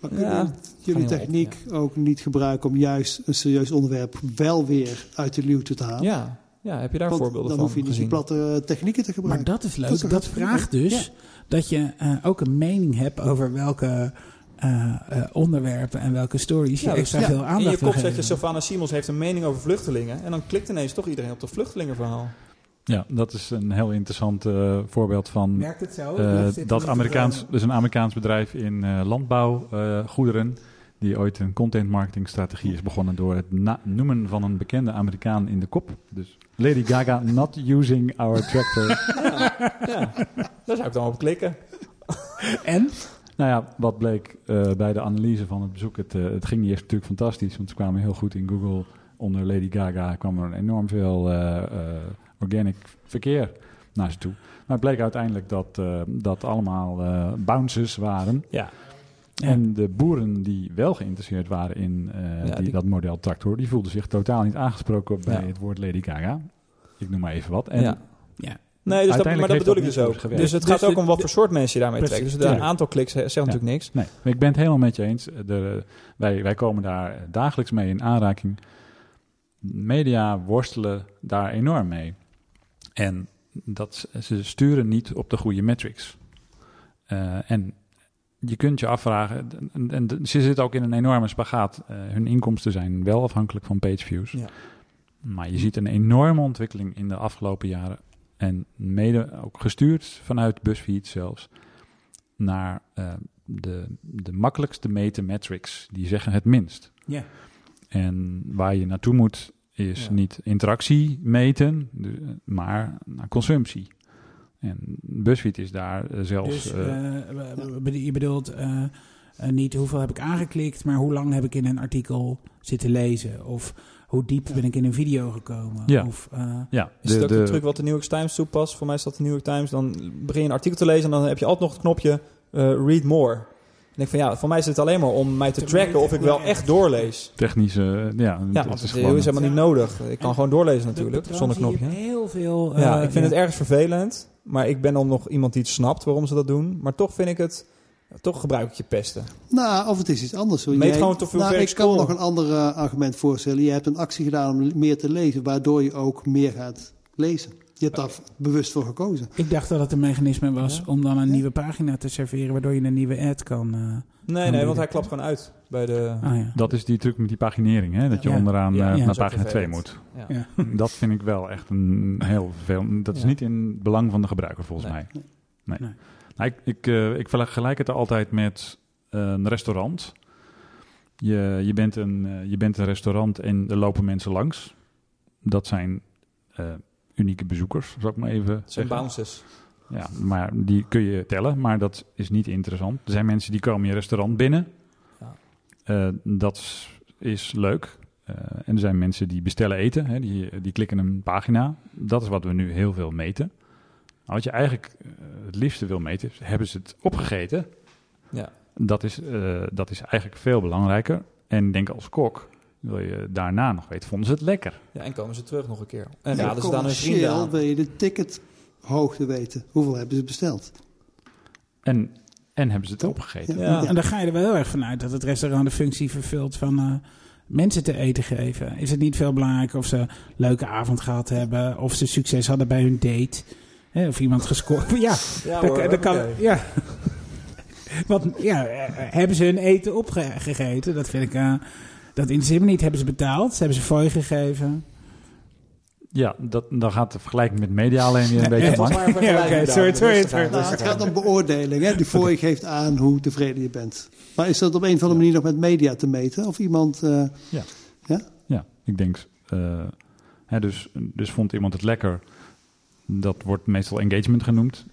Maar Ja, kunnen jullie op, techniek ook niet gebruiken om juist een serieus onderwerp wel weer uit de luwte te halen? Ja, ja, heb je daar Want voorbeelden dan van hoef je niet die gezien? platte technieken te Maar gebruiken. dat is leuk. Dat vraagt dus dat je eh, ook een mening hebt over welke eh, eh, onderwerpen en welke stories je Ja, dus- extra ja. veel In je kop zet je. Sylvana Simons heeft een mening over vluchtelingen. En dan klikt ineens toch iedereen op dat vluchtelingenverhaal. Ja, dat is een heel interessant eh, voorbeeld van Werkt het zo? eh, dat er Amerikaans, dus een Amerikaans bedrijf in eh, landbouwgoederen, die ooit een content marketing strategie is begonnen door het noemen van een bekende Amerikaan in de kop. Dus Lady Gaga not using our tractor. [LAUGHS] Ja, daar zou ik dan op klikken. [LAUGHS] En? Nou ja, wat bleek eh, bij de analyse van het bezoek, het, eh, het ging niet eerst natuurlijk fantastisch, want ze kwamen heel goed in Google. Onder Lady Gaga kwam er enorm veel eh, eh, organic verkeer naar ze toe. Maar het bleek uiteindelijk dat eh, dat allemaal eh, bounces waren. Ja, Ja. En de boeren die wel geïnteresseerd waren in eh, Ja, die, die- dat model tractor, die voelden zich totaal niet aangesproken bij Ja. het woord Lady Gaga. Ik noem maar even wat. En ja. Ja. Nee, dus dat, maar dat bedoel dat ik dus ook. Dus het Dus gaat ook de- om wat voor soort mensen je daarmee Precies, trekt. Dus een aantal kliks zegt natuurlijk niks. Nee, maar ik ben het helemaal met je eens. De, wij, wij komen daar dagelijks mee in aanraking. Media worstelen daar enorm mee. En dat, ze sturen niet op de goede metrics. Eh, en je kunt je afvragen, en, en ze zitten ook in een enorme spagaat. Eh, hun inkomsten zijn wel afhankelijk van pageviews. Ja. Maar je ziet een enorme ontwikkeling in de afgelopen jaren. En mede ook gestuurd vanuit BuzzFeed zelfs. Naar eh, de, de makkelijkst te meten metrics. Die zeggen het minst. Ja. En waar je naartoe moet is Ja. niet interactie meten, maar naar consumptie. En BuzzFeed is daar eh, zelfs... Dus eh, eh, je bedoelt niet hoeveel heb ik aangeklikt, maar hoe lang heb ik in een artikel zitten lezen? Of hoe diep ben ik in een video gekomen? Ja. Of, eh, ja, Is het ook de truc wat de New York Times toepast? Voor mij is dat de New York Times. Dan begin je een artikel te lezen en dan heb je altijd nog het knopje eh, read more. En ik van ja, voor mij is het alleen maar om mij te Te tracken of ik wel echt doorlees. technische... Ja, Ja, het want is het gewoon... is helemaal niet Ja. nodig. Ik kan En gewoon doorlezen natuurlijk, zonder knopje. Heel veel. Ja, eh, ik vind ja. het ergens vervelend. Maar ik ben dan nog iemand die het snapt waarom ze dat doen. Maar toch vind ik het... ja, toch gebruik ik je pesten. Nou, of het is iets anders. Hoor. Meet Jij- gewoon tot hoeveel nou, ik kan me nog een ander eh, argument voorstellen. Je hebt een actie gedaan om meer te lezen, waardoor je ook meer gaat lezen. Je hebt daar bewust voor gekozen. Ik dacht dat het een mechanisme was Ja. om dan een nieuwe pagina te serveren, waardoor je een nieuwe ad kan. eh, Nee, nee, want hij klapt gewoon uit bij de... ah, ja. Dat is die truc met die paginering, hè? dat je onderaan Ja, eh, ja, naar pagina 2 vervelend. moet. Ja. Ja. [LAUGHS] Dat vind ik wel echt een heel veel. Dat is Ja. niet in het belang van de gebruiker volgens Nee. mij. Nee. Nee. Nou, ik, ik, eh, ik vergelijk het altijd met een restaurant. Je, je, bent een, je bent een restaurant en er lopen mensen langs. Dat zijn eh, unieke bezoekers, zou ik maar even zijn bounces. Ja, maar die kun je tellen, maar dat is niet interessant. Er zijn mensen die komen je restaurant binnen. Ja. Eh, dat is- leuk. Eh, en er zijn mensen die bestellen eten, hè, die, die klikken een pagina. Dat is wat we nu heel veel meten. Wat je eigenlijk eh, het liefste wil meten, is hebben ze het opgegeten? Ja. Dat is, dat is eigenlijk veel belangrijker. En ik denk als kok wil je daarna nog weten, vonden ze het lekker? ja, en komen ze terug nog een keer. En raden ze dan hun vrienden commercieel aan. wil je de tickethoogte weten. Hoeveel hebben ze besteld? En, en hebben ze het opgegeten? Ja. En dan ga je er wel heel erg vanuit dat het restaurant de functie vervult van eh, mensen te eten geven. Is het niet veel belangrijker of ze een leuke avond gehad hebben, of ze succes hadden bij hun date, hè, of iemand gescoord. [LAUGHS] Ja, Ja, dat, hoor, dat kan. Ja. [LAUGHS] Want ja, eh, hebben ze hun eten opgegeten? Dat vind ik. eh, dat me niet. Hebben ze betaald? Hebben ze fooi gegeven? Ja, dat, dan gaat de vergelijking met media alleen weer een beetje lang. Oké, daar, sorry, sorry. Nou, rustig het gaat om beoordeling. Hè? Die voor je geeft aan hoe tevreden je bent. Maar is dat op een of andere manier nog met media te meten? Of iemand... eh, Ja, ik denk. eh, hè, dus, dus vond iemand het lekker. Dat wordt meestal engagement genoemd.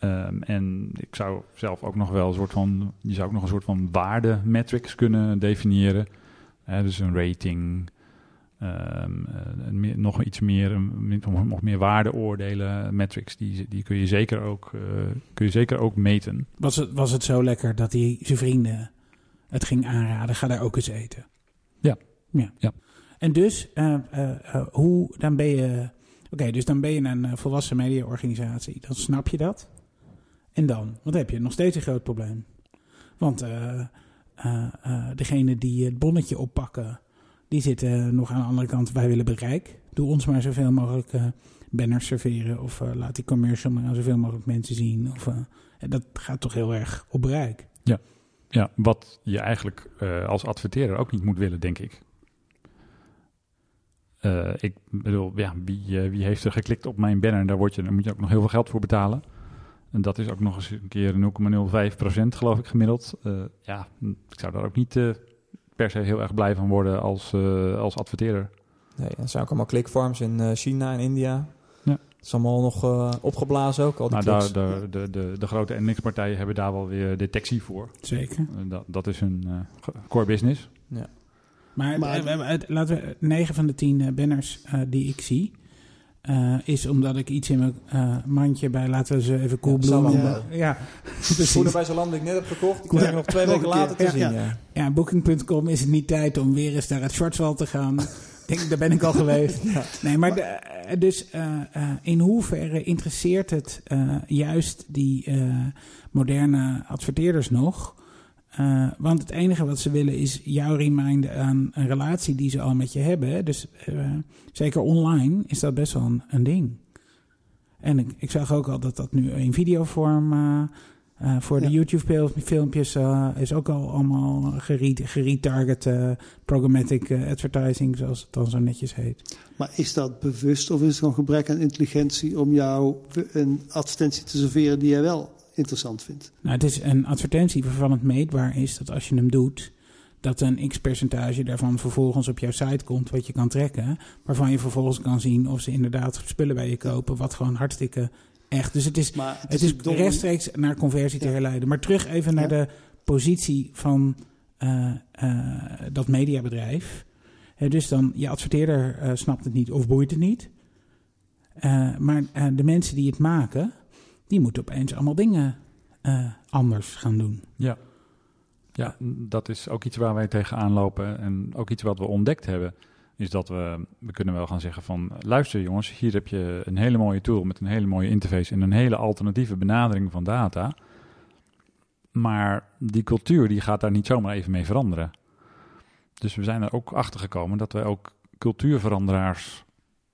Ehm, en ik zou zelf ook nog wel een soort van. Je zou ook nog een soort van waarde metrics kunnen definiëren. Dus een rating. ehm, eh, een meer, nog iets meer, een- nog, meer waardeoordelen, metrics, die, die kun, je zeker ook, eh, kun je zeker ook meten. Was het, was het zo lekker dat hij zijn vrienden het ging aanraden? Ga daar ook eens eten. Ja. ja. Ja. En dus, eh, hoe, dan ben je... Oké, dus dan ben je een volwassen mediaorganisatie. Dan snap je dat. En dan? Dan heb je nog steeds een groot probleem. Want eh eh, eh, degene die het bonnetje oppakken... die zitten nog aan de andere kant... wij willen bereik. Doe ons maar zoveel mogelijk banners serveren... of laat die commercial maar aan zoveel mogelijk mensen zien. Of, dat gaat toch heel erg op bereik. Ja, wat je eigenlijk als adverteerder ook niet moet willen, denk ik. Ik bedoel, ja, wie, wie heeft er geklikt op mijn banner? Daar, word je, daar moet je ook nog heel veel geld voor betalen. En dat is ook nog eens een keer 0,05% geloof ik gemiddeld. Eh, ja, ik zou daar ook niet eh, per se heel erg blij van worden als, eh, als adverteerder. Nee, er zijn ook allemaal clickfarms in eh, China en India. Ja. Het is allemaal nog eh, opgeblazen ook, al die Nou, daar, de, de, de, de grote NX-partijen hebben daar wel weer detectie voor. Zeker. Dat, dat is hun eh, core business. Maar, Maar- we- laten we 9 van de 10 eh, banners eh, die ik zie, eh, is omdat ik iets in mijn eh, mandje bij, laten we ze even Coolblue Ja. Zalando. Ja. Schoenen bij Zalando die ik net heb gekocht, die krijg ik Ja, nog twee weken later te keer. zien. Ja, Ja. Ja, Booking.com is het niet tijd om weer eens naar het Schwarzwald te gaan. [LAUGHS] Denk, daar ben ik al geweest. Nee, maar de- eh, dus eh, eh, in hoeverre interesseert het eh, juist die eh, moderne adverteerders nog? Eh, want het enige wat ze willen is jou reminden aan een relatie die ze al met je hebben. Dus eh, zeker online is dat best wel een, een ding. En ik, ik zag ook al dat dat nu in videovorm eh, voor de. YouTube-filmpjes is ook al allemaal gere- geretarget programmatic advertising, zoals het dan zo netjes heet. Maar is dat bewust of is het gewoon gebrek aan intelligentie om jou een advertentie te serveren die jij wel interessant vindt? Nou, het is een advertentie waarvan het meetbaar is dat als je hem doet, dat een x-percentage daarvan vervolgens op jouw site komt, wat je kan trekken, waarvan je vervolgens kan zien of ze inderdaad spullen bij je kopen, wat gewoon hartstikke echt. Dus het is Maar het, Het is dom- rechtstreeks naar conversie te herleiden. Maar terug even naar Ja. de positie van eh, eh, dat mediabedrijf. Dus dan, je adverteerder eh, snapt het niet of boeit het niet. Maar de mensen die het maken, die moeten opeens allemaal dingen eh, anders gaan doen. Ja. Ja, dat is ook iets waar wij tegenaan lopen. En ook iets wat we ontdekt hebben. Is dat we, we kunnen wel gaan zeggen van... Luister jongens, hier heb je een hele mooie tool met een hele mooie interface... en een hele alternatieve benadering van data. Maar die cultuur die gaat daar niet zomaar even mee veranderen. Dus we zijn er ook achter gekomen dat wij ook cultuurveranderaars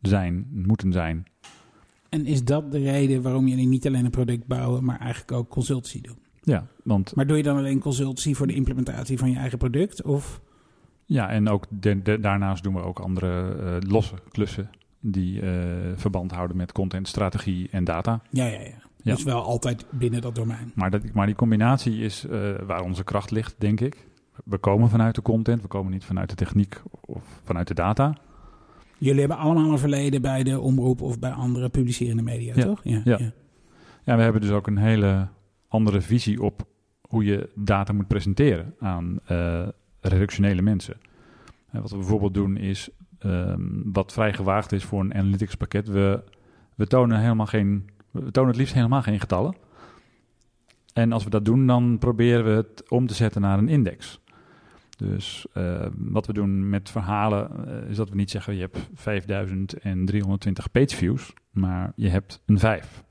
zijn, moeten zijn. En is dat de reden waarom jullie niet alleen een product bouwen, maar eigenlijk ook consultancy doen? Ja, want Maar doe je dan alleen consultancy voor de implementatie van je eigen product? Of Ja, en ook de- de- daarnaast doen we ook andere eh, losse klussen die eh, verband houden met content, strategie en data. ja, ja, ja. Ja. Dus wel altijd binnen dat domein. Maar, dat, maar die combinatie is eh, waar onze kracht ligt, denk ik. We komen vanuit de content, we komen niet vanuit de techniek of vanuit de data. Jullie hebben allemaal een verleden bij de omroep of bij andere publicerende media, Ja, toch? Ja, ja. Ja, we hebben dus ook een hele andere visie op hoe je data moet presenteren aan eh, redactionele mensen. En wat we bijvoorbeeld doen is, ehm, wat vrij gewaagd is voor een analytics pakket, we, we tonen helemaal geen, we tonen het liefst helemaal geen getallen. En als we dat doen, dan proberen we het om te zetten naar een index. Dus eh, wat we doen met verhalen eh, is dat we niet zeggen je hebt 5320 page views, maar je hebt een 5.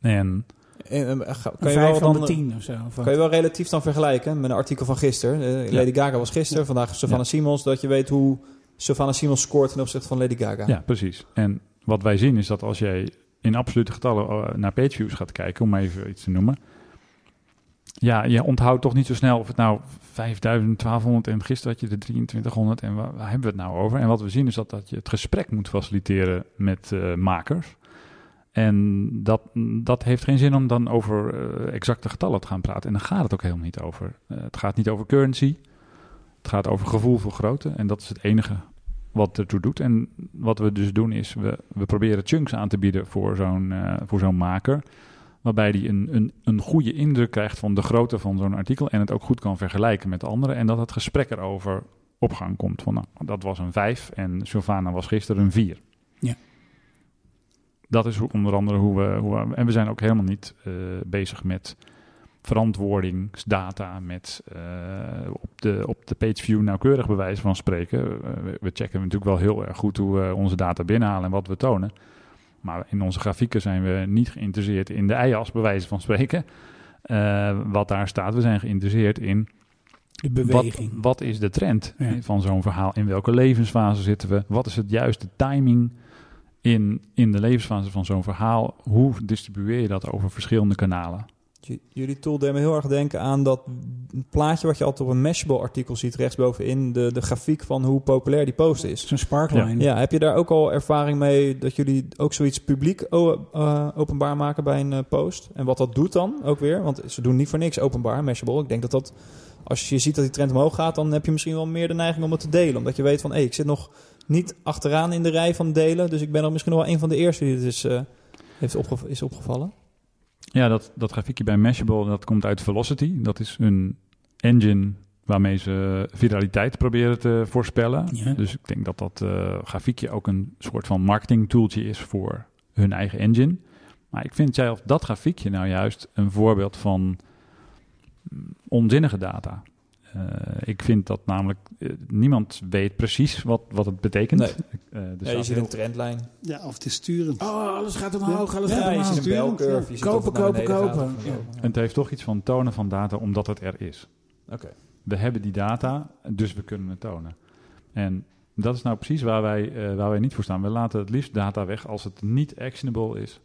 En En, eh, ga- kan, je wel van de dan, tien of zo. of wat? kan je wel relatief dan vergelijken met een artikel van gisteren? Lady Gaga was gisteren, vandaag Savannah Simons. Dat je weet hoe Savannah Simons scoort ten opzichte van Lady Gaga. Ja, precies. En wat wij zien is dat als jij in absolute getallen naar pageviews gaat kijken, om maar even iets te noemen. Ja, je onthoudt toch niet zo snel of het nou 5000, 1200 en gisteren had je de 2300 en waar, hebben we het nou over? En wat we zien is dat, dat je het gesprek moet faciliteren met eh, makers. En dat, dat heeft geen zin om dan over eh, exacte getallen te gaan praten. En daar gaat het ook helemaal niet over. Eh, het gaat niet over currency. Het gaat over gevoel voor grootte. En dat is het enige wat ertoe doet. En wat we dus doen is, we, we proberen chunks aan te bieden voor zo'n voor zo'n maker. Waarbij die een, een, een goede indruk krijgt van de grootte van zo'n artikel. En het ook goed kan vergelijken met anderen. En dat het gesprek erover op gang komt. Van nou, dat was een 5 en Sylvana was gisteren een 4. Ja. Dat is hoe- onder andere hoe we, hoe we... En we zijn ook helemaal niet eh, bezig met verantwoordingsdata. Met eh, op, de, op de pageview nauwkeurig bewijs van spreken. Eh, we, we checken natuurlijk wel heel erg goed hoe we onze data binnenhalen en wat we tonen. Maar in onze grafieken zijn we niet geïnteresseerd in de ei-as, bij wijze van spreken. Eh, wat daar staat, we zijn geïnteresseerd in De beweging. wat, wat is de trend Ja. van zo'n verhaal? In welke levensfase zitten we? Wat is het juiste timing in, in de levensfase van zo'n verhaal? Hoe distribueer je dat over verschillende kanalen? J- Jullie tool deed me heel erg denken aan dat plaatje wat je altijd op een Mashable artikel ziet rechtsbovenin. De, de grafiek van hoe populair die post is. Zo'n sparkline. Ja, heb je daar ook al ervaring mee dat jullie ook zoiets publiek eh, openbaar maken bij een eh, post? En wat dat doet dan ook weer? Want ze doen niet voor niks openbaar, Mashable. Ik denk dat dat, als je ziet dat die trend omhoog gaat, dan heb je misschien wel meer de neiging om het te delen. Omdat je weet van, hé, ik zit nog niet achteraan in de rij van delen. Dus ik ben er misschien nog wel een van de eerste die het is, eh, heeft is opgevallen. Ja, dat, dat grafiekje bij Mashable, dat komt uit Velocity. Dat is een engine waarmee ze viraliteit proberen te voorspellen. Ja. Dus ik denk dat dat eh, grafiekje ook een soort van marketing tooltje is voor hun eigen engine. Maar ik vind zelf dat grafiekje nou juist een voorbeeld van mm, onzinnige data. Eh, ik vind dat namelijk, eh, niemand weet precies wat, wat het betekent. Nee. Eh, er Ja, je ziet een trendlijn. Ja, of het is sturend. Oh, alles gaat omhoog, alles Ja, gaat je omhoog. ziet een belcurve. Kopen, kopen, kopen. Ja. En het heeft toch iets van tonen van data omdat het er is. Oké. We hebben die data, dus we kunnen het tonen. En dat is nou precies waar wij, eh, waar wij niet voor staan. We laten het liefst data weg als het niet actionable is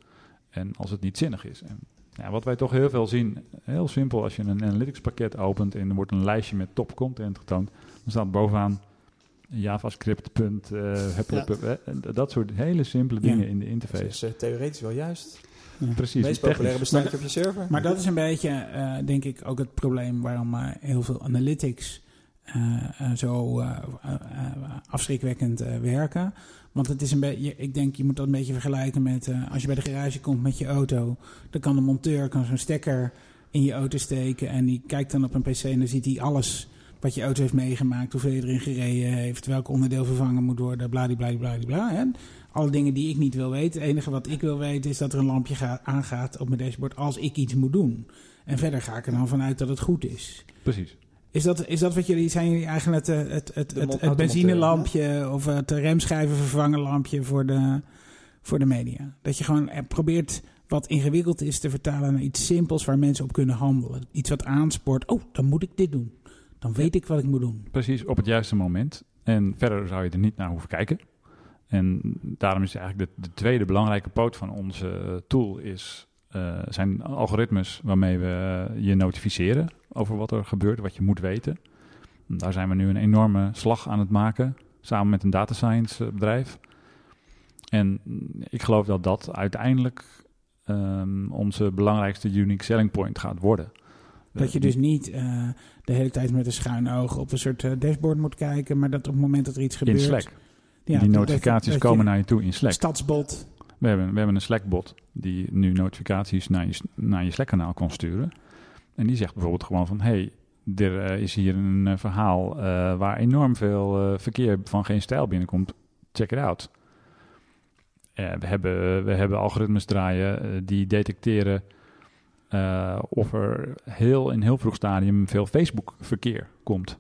en als het niet zinnig is. En ja, wat wij toch heel veel zien, heel simpel, als je een analytics pakket opent en er wordt een lijstje met top content getoond, dan staat bovenaan JavaScript. punt, eh, dat soort hele simpele Ja. dingen in de Dat interface. is eh, theoretisch wel juist. Precies. Het meest populaire technisch. bestandje op je server. Maar dat is een beetje, eh, denk ik, ook het probleem waarom eh, heel veel analytics zo afschrikwekkend eh, werken. Want het is een beetje, ik denk, je moet dat een beetje vergelijken met eh, als je bij de garage komt met je auto. Dan kan de monteur kan zo'n stekker in je auto steken en die kijkt dan op een pc en dan ziet hij alles wat je auto heeft meegemaakt, hoeveel je erin gereden heeft, welk onderdeel vervangen moet worden, bladibladibladibla. Hè? Alle dingen die ik niet wil weten. Het enige wat ik wil weten is dat er een lampje gaat, aangaat op mijn dashboard als ik iets moet doen. En verder ga ik er dan vanuit dat het goed is. Precies. Is dat, is dat wat jullie, zijn jullie eigenlijk het, eh, het, het, benzinelampje of het remschijven vervangen lampje voor de, voor de media? Dat je gewoon eh, probeert wat ingewikkeld is te vertalen naar iets simpels waar mensen op kunnen handelen. Iets wat aanspoort, oh, dan moet ik dit doen. Dan weet ik wat ik moet doen. Precies, op het juiste moment. En verder zou je er niet naar hoeven kijken. En daarom is eigenlijk de, de tweede belangrijke poot van onze eh, tool is, eh, zijn algoritmes waarmee we eh, je notificeren over wat er gebeurt, wat je moet weten. Daar zijn we nu een enorme slag aan het maken, samen met een data science eh, bedrijf. En ik geloof dat dat uiteindelijk ehm, onze belangrijkste unique selling point gaat worden. Dat je dus niet de hele tijd met een schuin oog op een soort dashboard moet kijken, maar dat op het moment dat er iets gebeurt... in Slack. Ja, die notificaties dat komen naar je toe in Slack. Stadsbot. We hebben, we hebben een Slack-bot die nu notificaties naar je, naar je Slack-kanaal kan sturen. En die zegt bijvoorbeeld gewoon van... hey, er eh, is hier een eh, verhaal eh, waar enorm veel verkeer van geen stijl binnenkomt. Check it out. Eh, we, hebben, we hebben algoritmes draaien die detecteren of er heel, in heel vroeg stadium veel Facebook-verkeer komt.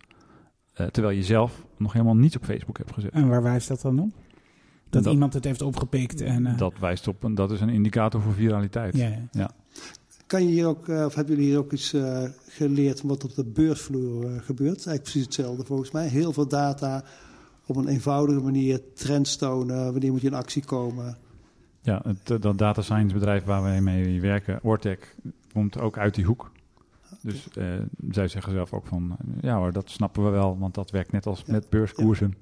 Terwijl je zelf nog helemaal niets op Facebook hebt gezet. En waar wijst dat dan op? Dat, Dat- iemand het heeft opgepikt en... eh, Dat wijst op, een- dat is een indicator voor viraliteit. ja, ja. Kan je hier ook, eh, of hebben jullie hier ook iets eh, geleerd van wat op de beursvloer gebeurt? Eigenlijk precies hetzelfde volgens mij. Heel veel data op een eenvoudige manier, trends tonen, wanneer moet je in actie komen. Ja, het, dat data science bedrijf waar wij mee werken, Ortec, komt ook uit die hoek. Dus eh, zij zeggen zelf ook van, ja hoor, dat snappen we wel, want dat werkt net als Ja. met beurskoersen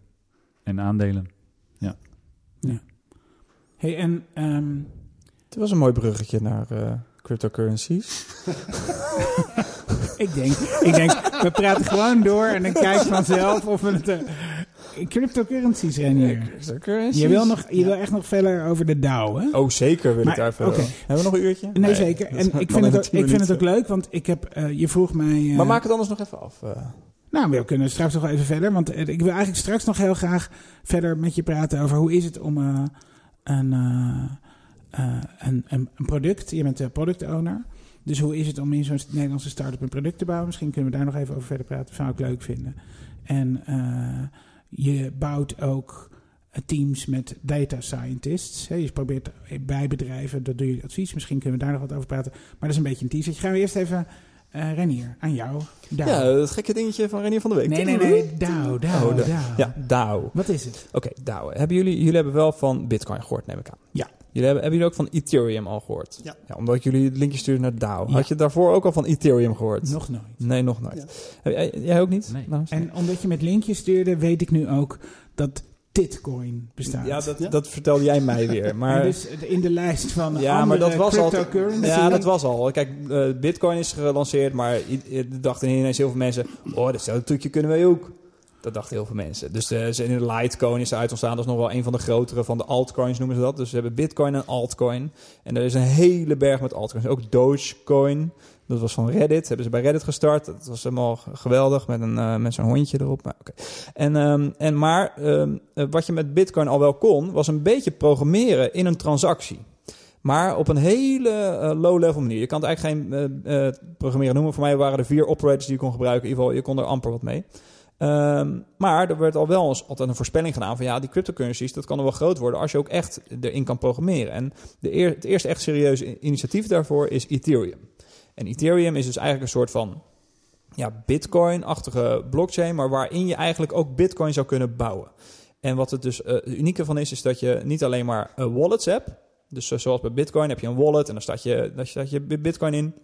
en aandelen. Hey, en ehm, Het was een mooi bruggetje naar eh, cryptocurrencies. [LAUGHS] ik, denk, ik denk, we praten gewoon door en dan kijk vanzelf of we het... eh, cryptocurrencies hier. Cryptocurrencies? Je wil, nog, je wil echt nog verder over de DAO, hè? Oh, zeker wil Maar, ik daar even... oké. Hebben we nog een uurtje? Nee, zeker. En ik in vind, het ook, ik vind het ook leuk, want ik heb, eh, je vroeg mij... Maar maak het anders nog even af. Nou, we kunnen straks nog even verder. Want eh, ik wil eigenlijk straks nog heel graag verder met je praten over hoe is het om eh, een, eh, een, een, een product... Je bent de product owner. Dus hoe is het om in zo'n Nederlandse start-up een product te bouwen? Misschien kunnen we daar nog even over verder praten. Dat zou ik leuk vinden. En je bouwt ook teams met data scientists. Je probeert bij bedrijven, dat doe je advies. Misschien kunnen we daar nog wat over praten. Maar dat is een beetje een teaser. Gaan we eerst even... eh Renier, aan jou. DAO. Ja, het gekke dingetje van Renier van de Week. Nee, nee, nee. DAO, DAO, Oh, DAO. Ja, DAO. Wat is het? Oké, DAO. Hebben jullie, jullie hebben wel van Bitcoin gehoord, neem ik aan. Ja. Jullie hebben, hebben jullie ook van Ethereum al gehoord? Ja. omdat jullie het linkje stuurden naar DAO. Ja. Had je daarvoor ook al van Ethereum gehoord? Nog nooit. Nee, nog nooit. Ja. Heb jij, jij ook niet? Nee. Lars? En omdat je met linkjes stuurde, weet ik nu ook dat Titcoin bestaat. Ja, dat, Ja? dat vertelde jij mij weer. Maar, dus in de lijst van ja, maar dat was al. Ja, dat was al. Kijk, eh, Bitcoin is gelanceerd, maar dachten ineens heel veel mensen: oh, datzelfde trucje kunnen wij ook. Dat dachten heel veel mensen. Dus de, ze- in de Litecoin is eruit ontstaan. Dat is nog wel een van de grotere van de altcoins, noemen ze dat. Dus ze hebben Bitcoin en altcoin. En er is een hele berg met altcoins. Ook Dogecoin. Dat was van Reddit. Hebben ze bij Reddit gestart. Dat was helemaal geweldig met, een, eh, met zo'n hondje erop. Maar, en, ehm, en, maar ehm, eh, wat je met Bitcoin al wel kon, was een beetje programmeren in een transactie. Maar op een hele eh, low-level manier. Je kan het eigenlijk geen eh, eh, programmeren noemen. Voor mij waren er vier operators die je kon gebruiken. In ieder geval, je kon er amper wat mee. Ehm, maar er werd al wel eens altijd een voorspelling gedaan van ja, die cryptocurrencies, dat kan er wel groot worden als je ook echt erin kan programmeren. En de het eerste echt serieuze initiatief daarvoor is Ethereum. En Ethereum is dus eigenlijk een soort van ja, Bitcoin-achtige blockchain, maar waarin je eigenlijk ook Bitcoin zou kunnen bouwen. En wat het dus eh, unieke van is, is dat je niet alleen maar eh, wallets hebt. Dus eh, zoals bij Bitcoin heb je een wallet en dan staat je, daar staat je Bitcoin in.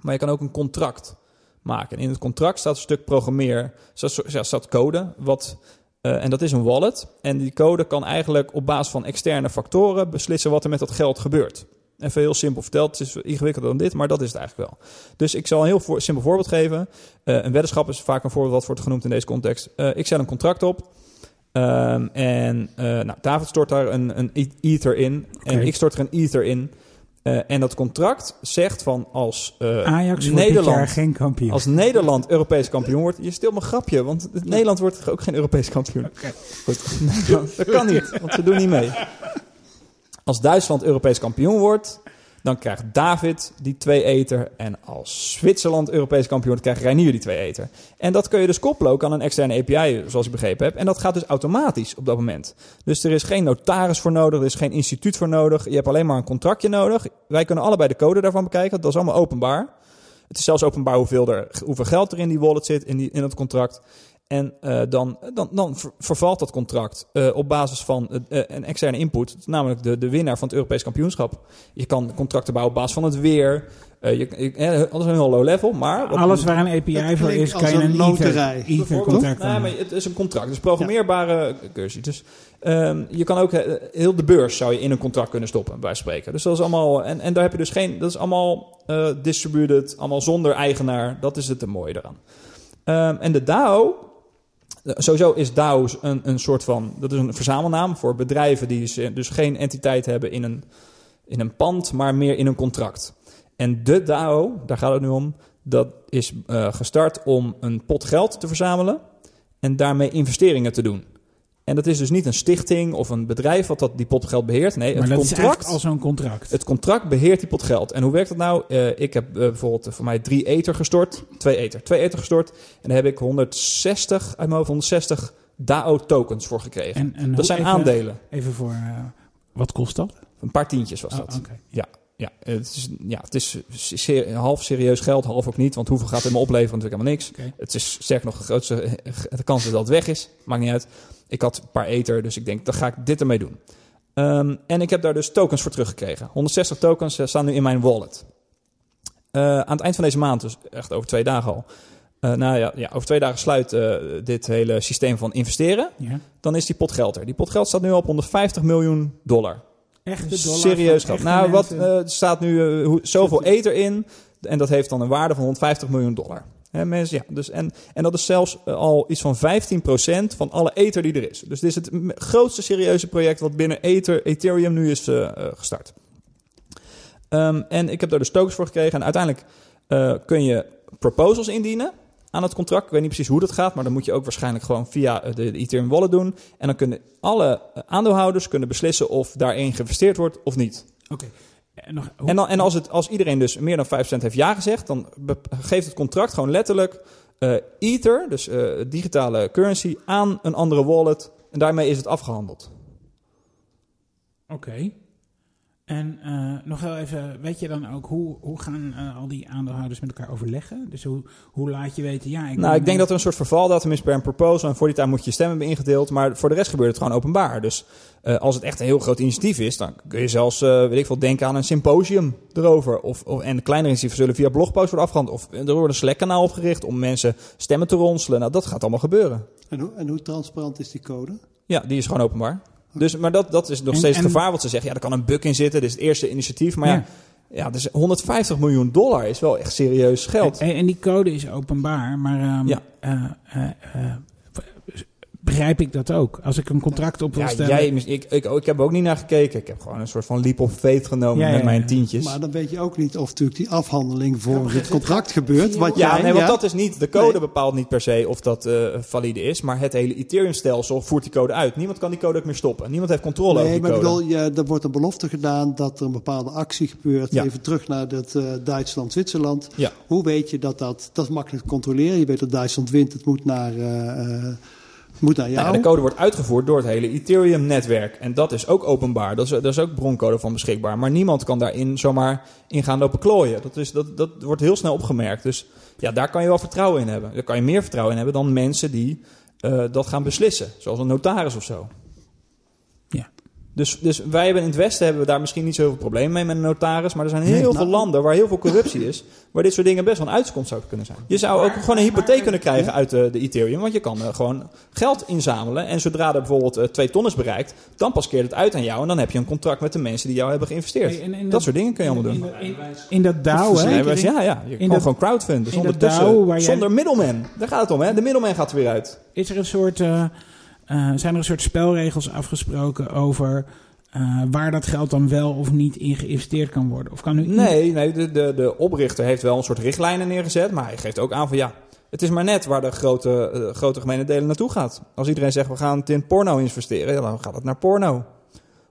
Maar je kan ook een contract maken. En in het contract staat een stuk programmeer, staat, code, wat, eh, en dat is een wallet. En die code kan eigenlijk op basis van externe factoren beslissen wat er met dat geld gebeurt. Even heel simpel verteld, het is ingewikkelder dan dit, maar dat is het eigenlijk wel. Dus ik zal een heel voor- simpel voorbeeld geven. Eh, een weddenschap is vaak een voorbeeld wat wordt genoemd in deze context. Eh, ik zet een contract op. Ehm, en nou, David stort daar een, een e- ether in. En ik stort er een ether in. Eh, en dat contract zegt van als eh, Ajax Nederland jaar geen kampioen. als Nederland Europees kampioen wordt, je stilt mijn grapje, want Nederland wordt ook geen Europees kampioen. Goed, [LAUGHS] dat kan niet, want ze doen niet mee. Als Duitsland Europees kampioen wordt, dan krijgt David die twee eter. En als Zwitserland Europees kampioen krijgt Reinier die twee eter. En dat kun je dus koppelen ook aan een externe API, zoals ik begrepen heb. En dat gaat dus automatisch op dat moment. Dus er is geen notaris voor nodig, er is geen instituut voor nodig. Je hebt alleen maar een contractje nodig. Wij kunnen allebei de code daarvan bekijken, dat is allemaal openbaar. Het is zelfs openbaar hoeveel, er, hoeveel geld er in die wallet zit, in, die, in het contract. En eh, dan, dan, dan ver- vervalt dat contract eh, op basis van eh, een externe input, namelijk de, de winnaar van het Europees kampioenschap. Je kan contracten bouwen op basis van het weer. Eh, je, je, alles een heel low level, maar... wat- Alles waar een API voor is, als kan je een loterij. ether, ether contract Nee, maar het is een contract. Dus programmeerbare cursus. Dus ehm, je kan ook heel de beurs zou je in een contract kunnen stoppen, bij spreken. Dus dat is allemaal. En, en daar heb je dus geen. Dat is allemaal eh, distributed, allemaal zonder eigenaar. Dat is het mooie eraan. Ehm, en de DAO. Sowieso is DAO een, een soort van. Dat is een verzamelnaam voor bedrijven die dus, dus geen entiteit hebben in een, in een pand, maar meer in een contract. En de DAO, daar gaat het nu om. Dat is eh, gestart om een pot geld te verzamelen en daarmee investeringen te doen. En dat is dus niet een stichting of een bedrijf wat dat die pot geld beheert. Nee, maar het dat is contract. al zo'n contract. Het contract beheert die pot geld. En hoe werkt dat nou? Eh, ik heb eh, bijvoorbeeld eh, voor mij drie ether gestort. Twee ether. Twee ether gestort. En daar heb ik 160, uit mijn hoofd 160 DAO tokens voor gekregen. en, en dat zijn even- aandelen. Even voor, wat kost dat? Een paar tientjes was Oh, dat. oké. Ja, het is, ja, het is se- half serieus geld, half ook niet. Want hoeveel gaat het me opleveren? Natuurlijk helemaal niks. Het is sterker nog de grootste de kans is dat het weg is. Maakt niet uit. Ik had een paar ether, dus ik denk, dan ga ik dit ermee doen. Ehm, en ik heb daar dus tokens voor teruggekregen. 160 tokens eh, staan nu in mijn wallet. Eh, aan het eind van deze maand, dus echt over twee dagen al. eh, nou ja, ja, over twee dagen sluit dit hele systeem van investeren. Ja. Dan is die pot geld er. Die pot geld staat nu op 150 miljoen dollar. Echte dollar Serieus geld. Nou, wat mensen. staat nu zoveel ether in. En dat heeft dan een waarde van 150 miljoen dollar. Hè, mensen, ja, dus en, en dat is zelfs eh, al iets van 15% van alle ether die er is. Dus dit is het grootste serieuze project wat binnen ether, Ethereum nu is eh, eh, gestart. Ehm, en ik heb daar dus tokens voor gekregen. En uiteindelijk kun je proposals indienen aan het contract. Ik weet niet precies hoe dat gaat, maar dan moet je ook waarschijnlijk gewoon via de, de Ethereum wallet doen. En dan kunnen alle aandeelhouders kunnen beslissen of daarin geïnvesteerd wordt of niet. Oké. En, nog, En, dan, en als, het, als iedereen dus meer dan 5% heeft ja gezegd, dan geeft het contract gewoon letterlijk eh, Ether, dus eh, digitale currency, aan een andere wallet. En daarmee is het afgehandeld. Oké. En eh, nog wel even, weet je dan ook hoe, hoe gaan eh, al die aandeelhouders met elkaar overleggen? Dus hoe, hoe laat je weten, ja, ik Nou, ik denk eh, dat er een soort vervaldatum is per een proposal. En voor die tijd moet je je stem hebben ingedeeld. Maar voor de rest gebeurt het gewoon openbaar. Dus eh, als het echt een heel groot initiatief is, dan kun je zelfs, eh, weet ik veel, denken aan een symposium erover. Of, of, en kleinere initiatieven zullen via blogposts worden afgehandeld. Of er wordt een Slack-kanaal opgericht om mensen stemmen te ronselen. Nou, dat gaat allemaal gebeuren. En hoe, en hoe transparant is die code? Ja, die is gewoon openbaar. Dus, maar dat, dat is nog En- steeds het gevaar wat ze zeggen. Ja, er kan een bug in zitten. Dit is het eerste initiatief. Maar ja, Ja. ja. dus 150 miljoen dollar is wel echt serieus geld. En, en die code is openbaar, maar ehm, Ja. eh, eh, eh, begrijp ik dat ook? Als ik een contract op wil Ja, stellen... jij, ik, ik, ik, ik heb er ook niet naar gekeken. Ik heb gewoon een soort van leap of faith genomen Ja, met ja, mijn ja. tientjes. Maar dan weet je ook niet of natuurlijk die afhandeling maar het contract gebeurt. Wat ja, jij, nee, want ja, dat is niet. De code Nee. bepaalt niet per se of dat eh, valide is. Maar het hele Ethereum-stelsel voert die code uit. Niemand kan die code ook meer stoppen. Niemand heeft controle over Nee, die maar ik code. bedoel, ja, er wordt een belofte gedaan dat er een bepaalde actie gebeurt. Ja. Even terug naar dat eh, Duitsland-Zwitserland. Ja. Hoe weet je dat dat... Dat is makkelijk te controleren. Je weet dat Duitsland wint, het moet naar, eh, eh, moet naar Nou jou. de code wordt uitgevoerd door het hele Ethereum-netwerk. En dat is ook openbaar. Dat is, daar is ook broncode van beschikbaar. Maar niemand kan daarin zomaar in gaan lopen klooien. Dat, is, dat, dat wordt heel snel opgemerkt. Dus ja, daar kan je wel vertrouwen in hebben. Daar kan je meer vertrouwen in hebben dan mensen die eh, dat gaan beslissen. Zoals een notaris of zo. Dus, dus wij hebben in het Westen hebben we daar misschien niet zoveel probleem mee met een notaris. Maar er zijn heel Nee, veel nou- landen waar heel veel corruptie is. Waar dit soort dingen best wel een uitkomst zou kunnen zijn. Je zou ook gewoon een hypotheek kunnen krijgen uit de, de Ethereum. Want je kan eh, gewoon geld inzamelen. En zodra er bijvoorbeeld eh, twee ton is bereikt. Dan pas keert het uit aan jou. En dan heb je een contract met de mensen die jou hebben geïnvesteerd. Hey, en in dat soort dingen kun je allemaal in, doen. in, in, in dat DAO, hè? Ja, ja, je In kan dat- gewoon crowdfunden. Zonder, tussen, DAO jij- zonder middelman. Daar gaat het om, hè? De middelman gaat er weer uit. Is er een soort, eh, eh, zijn er een soort spelregels afgesproken over eh, waar dat geld dan wel of niet in geïnvesteerd kan worden? Of kan nu Nee, nee de, de, de oprichter heeft wel een soort richtlijnen neergezet. Maar hij geeft ook aan van ja, het is maar net waar de grote, eh, grote gemene delen naartoe gaat. Als iedereen zegt we gaan het in porno investeren, ja, dan gaat het naar porno.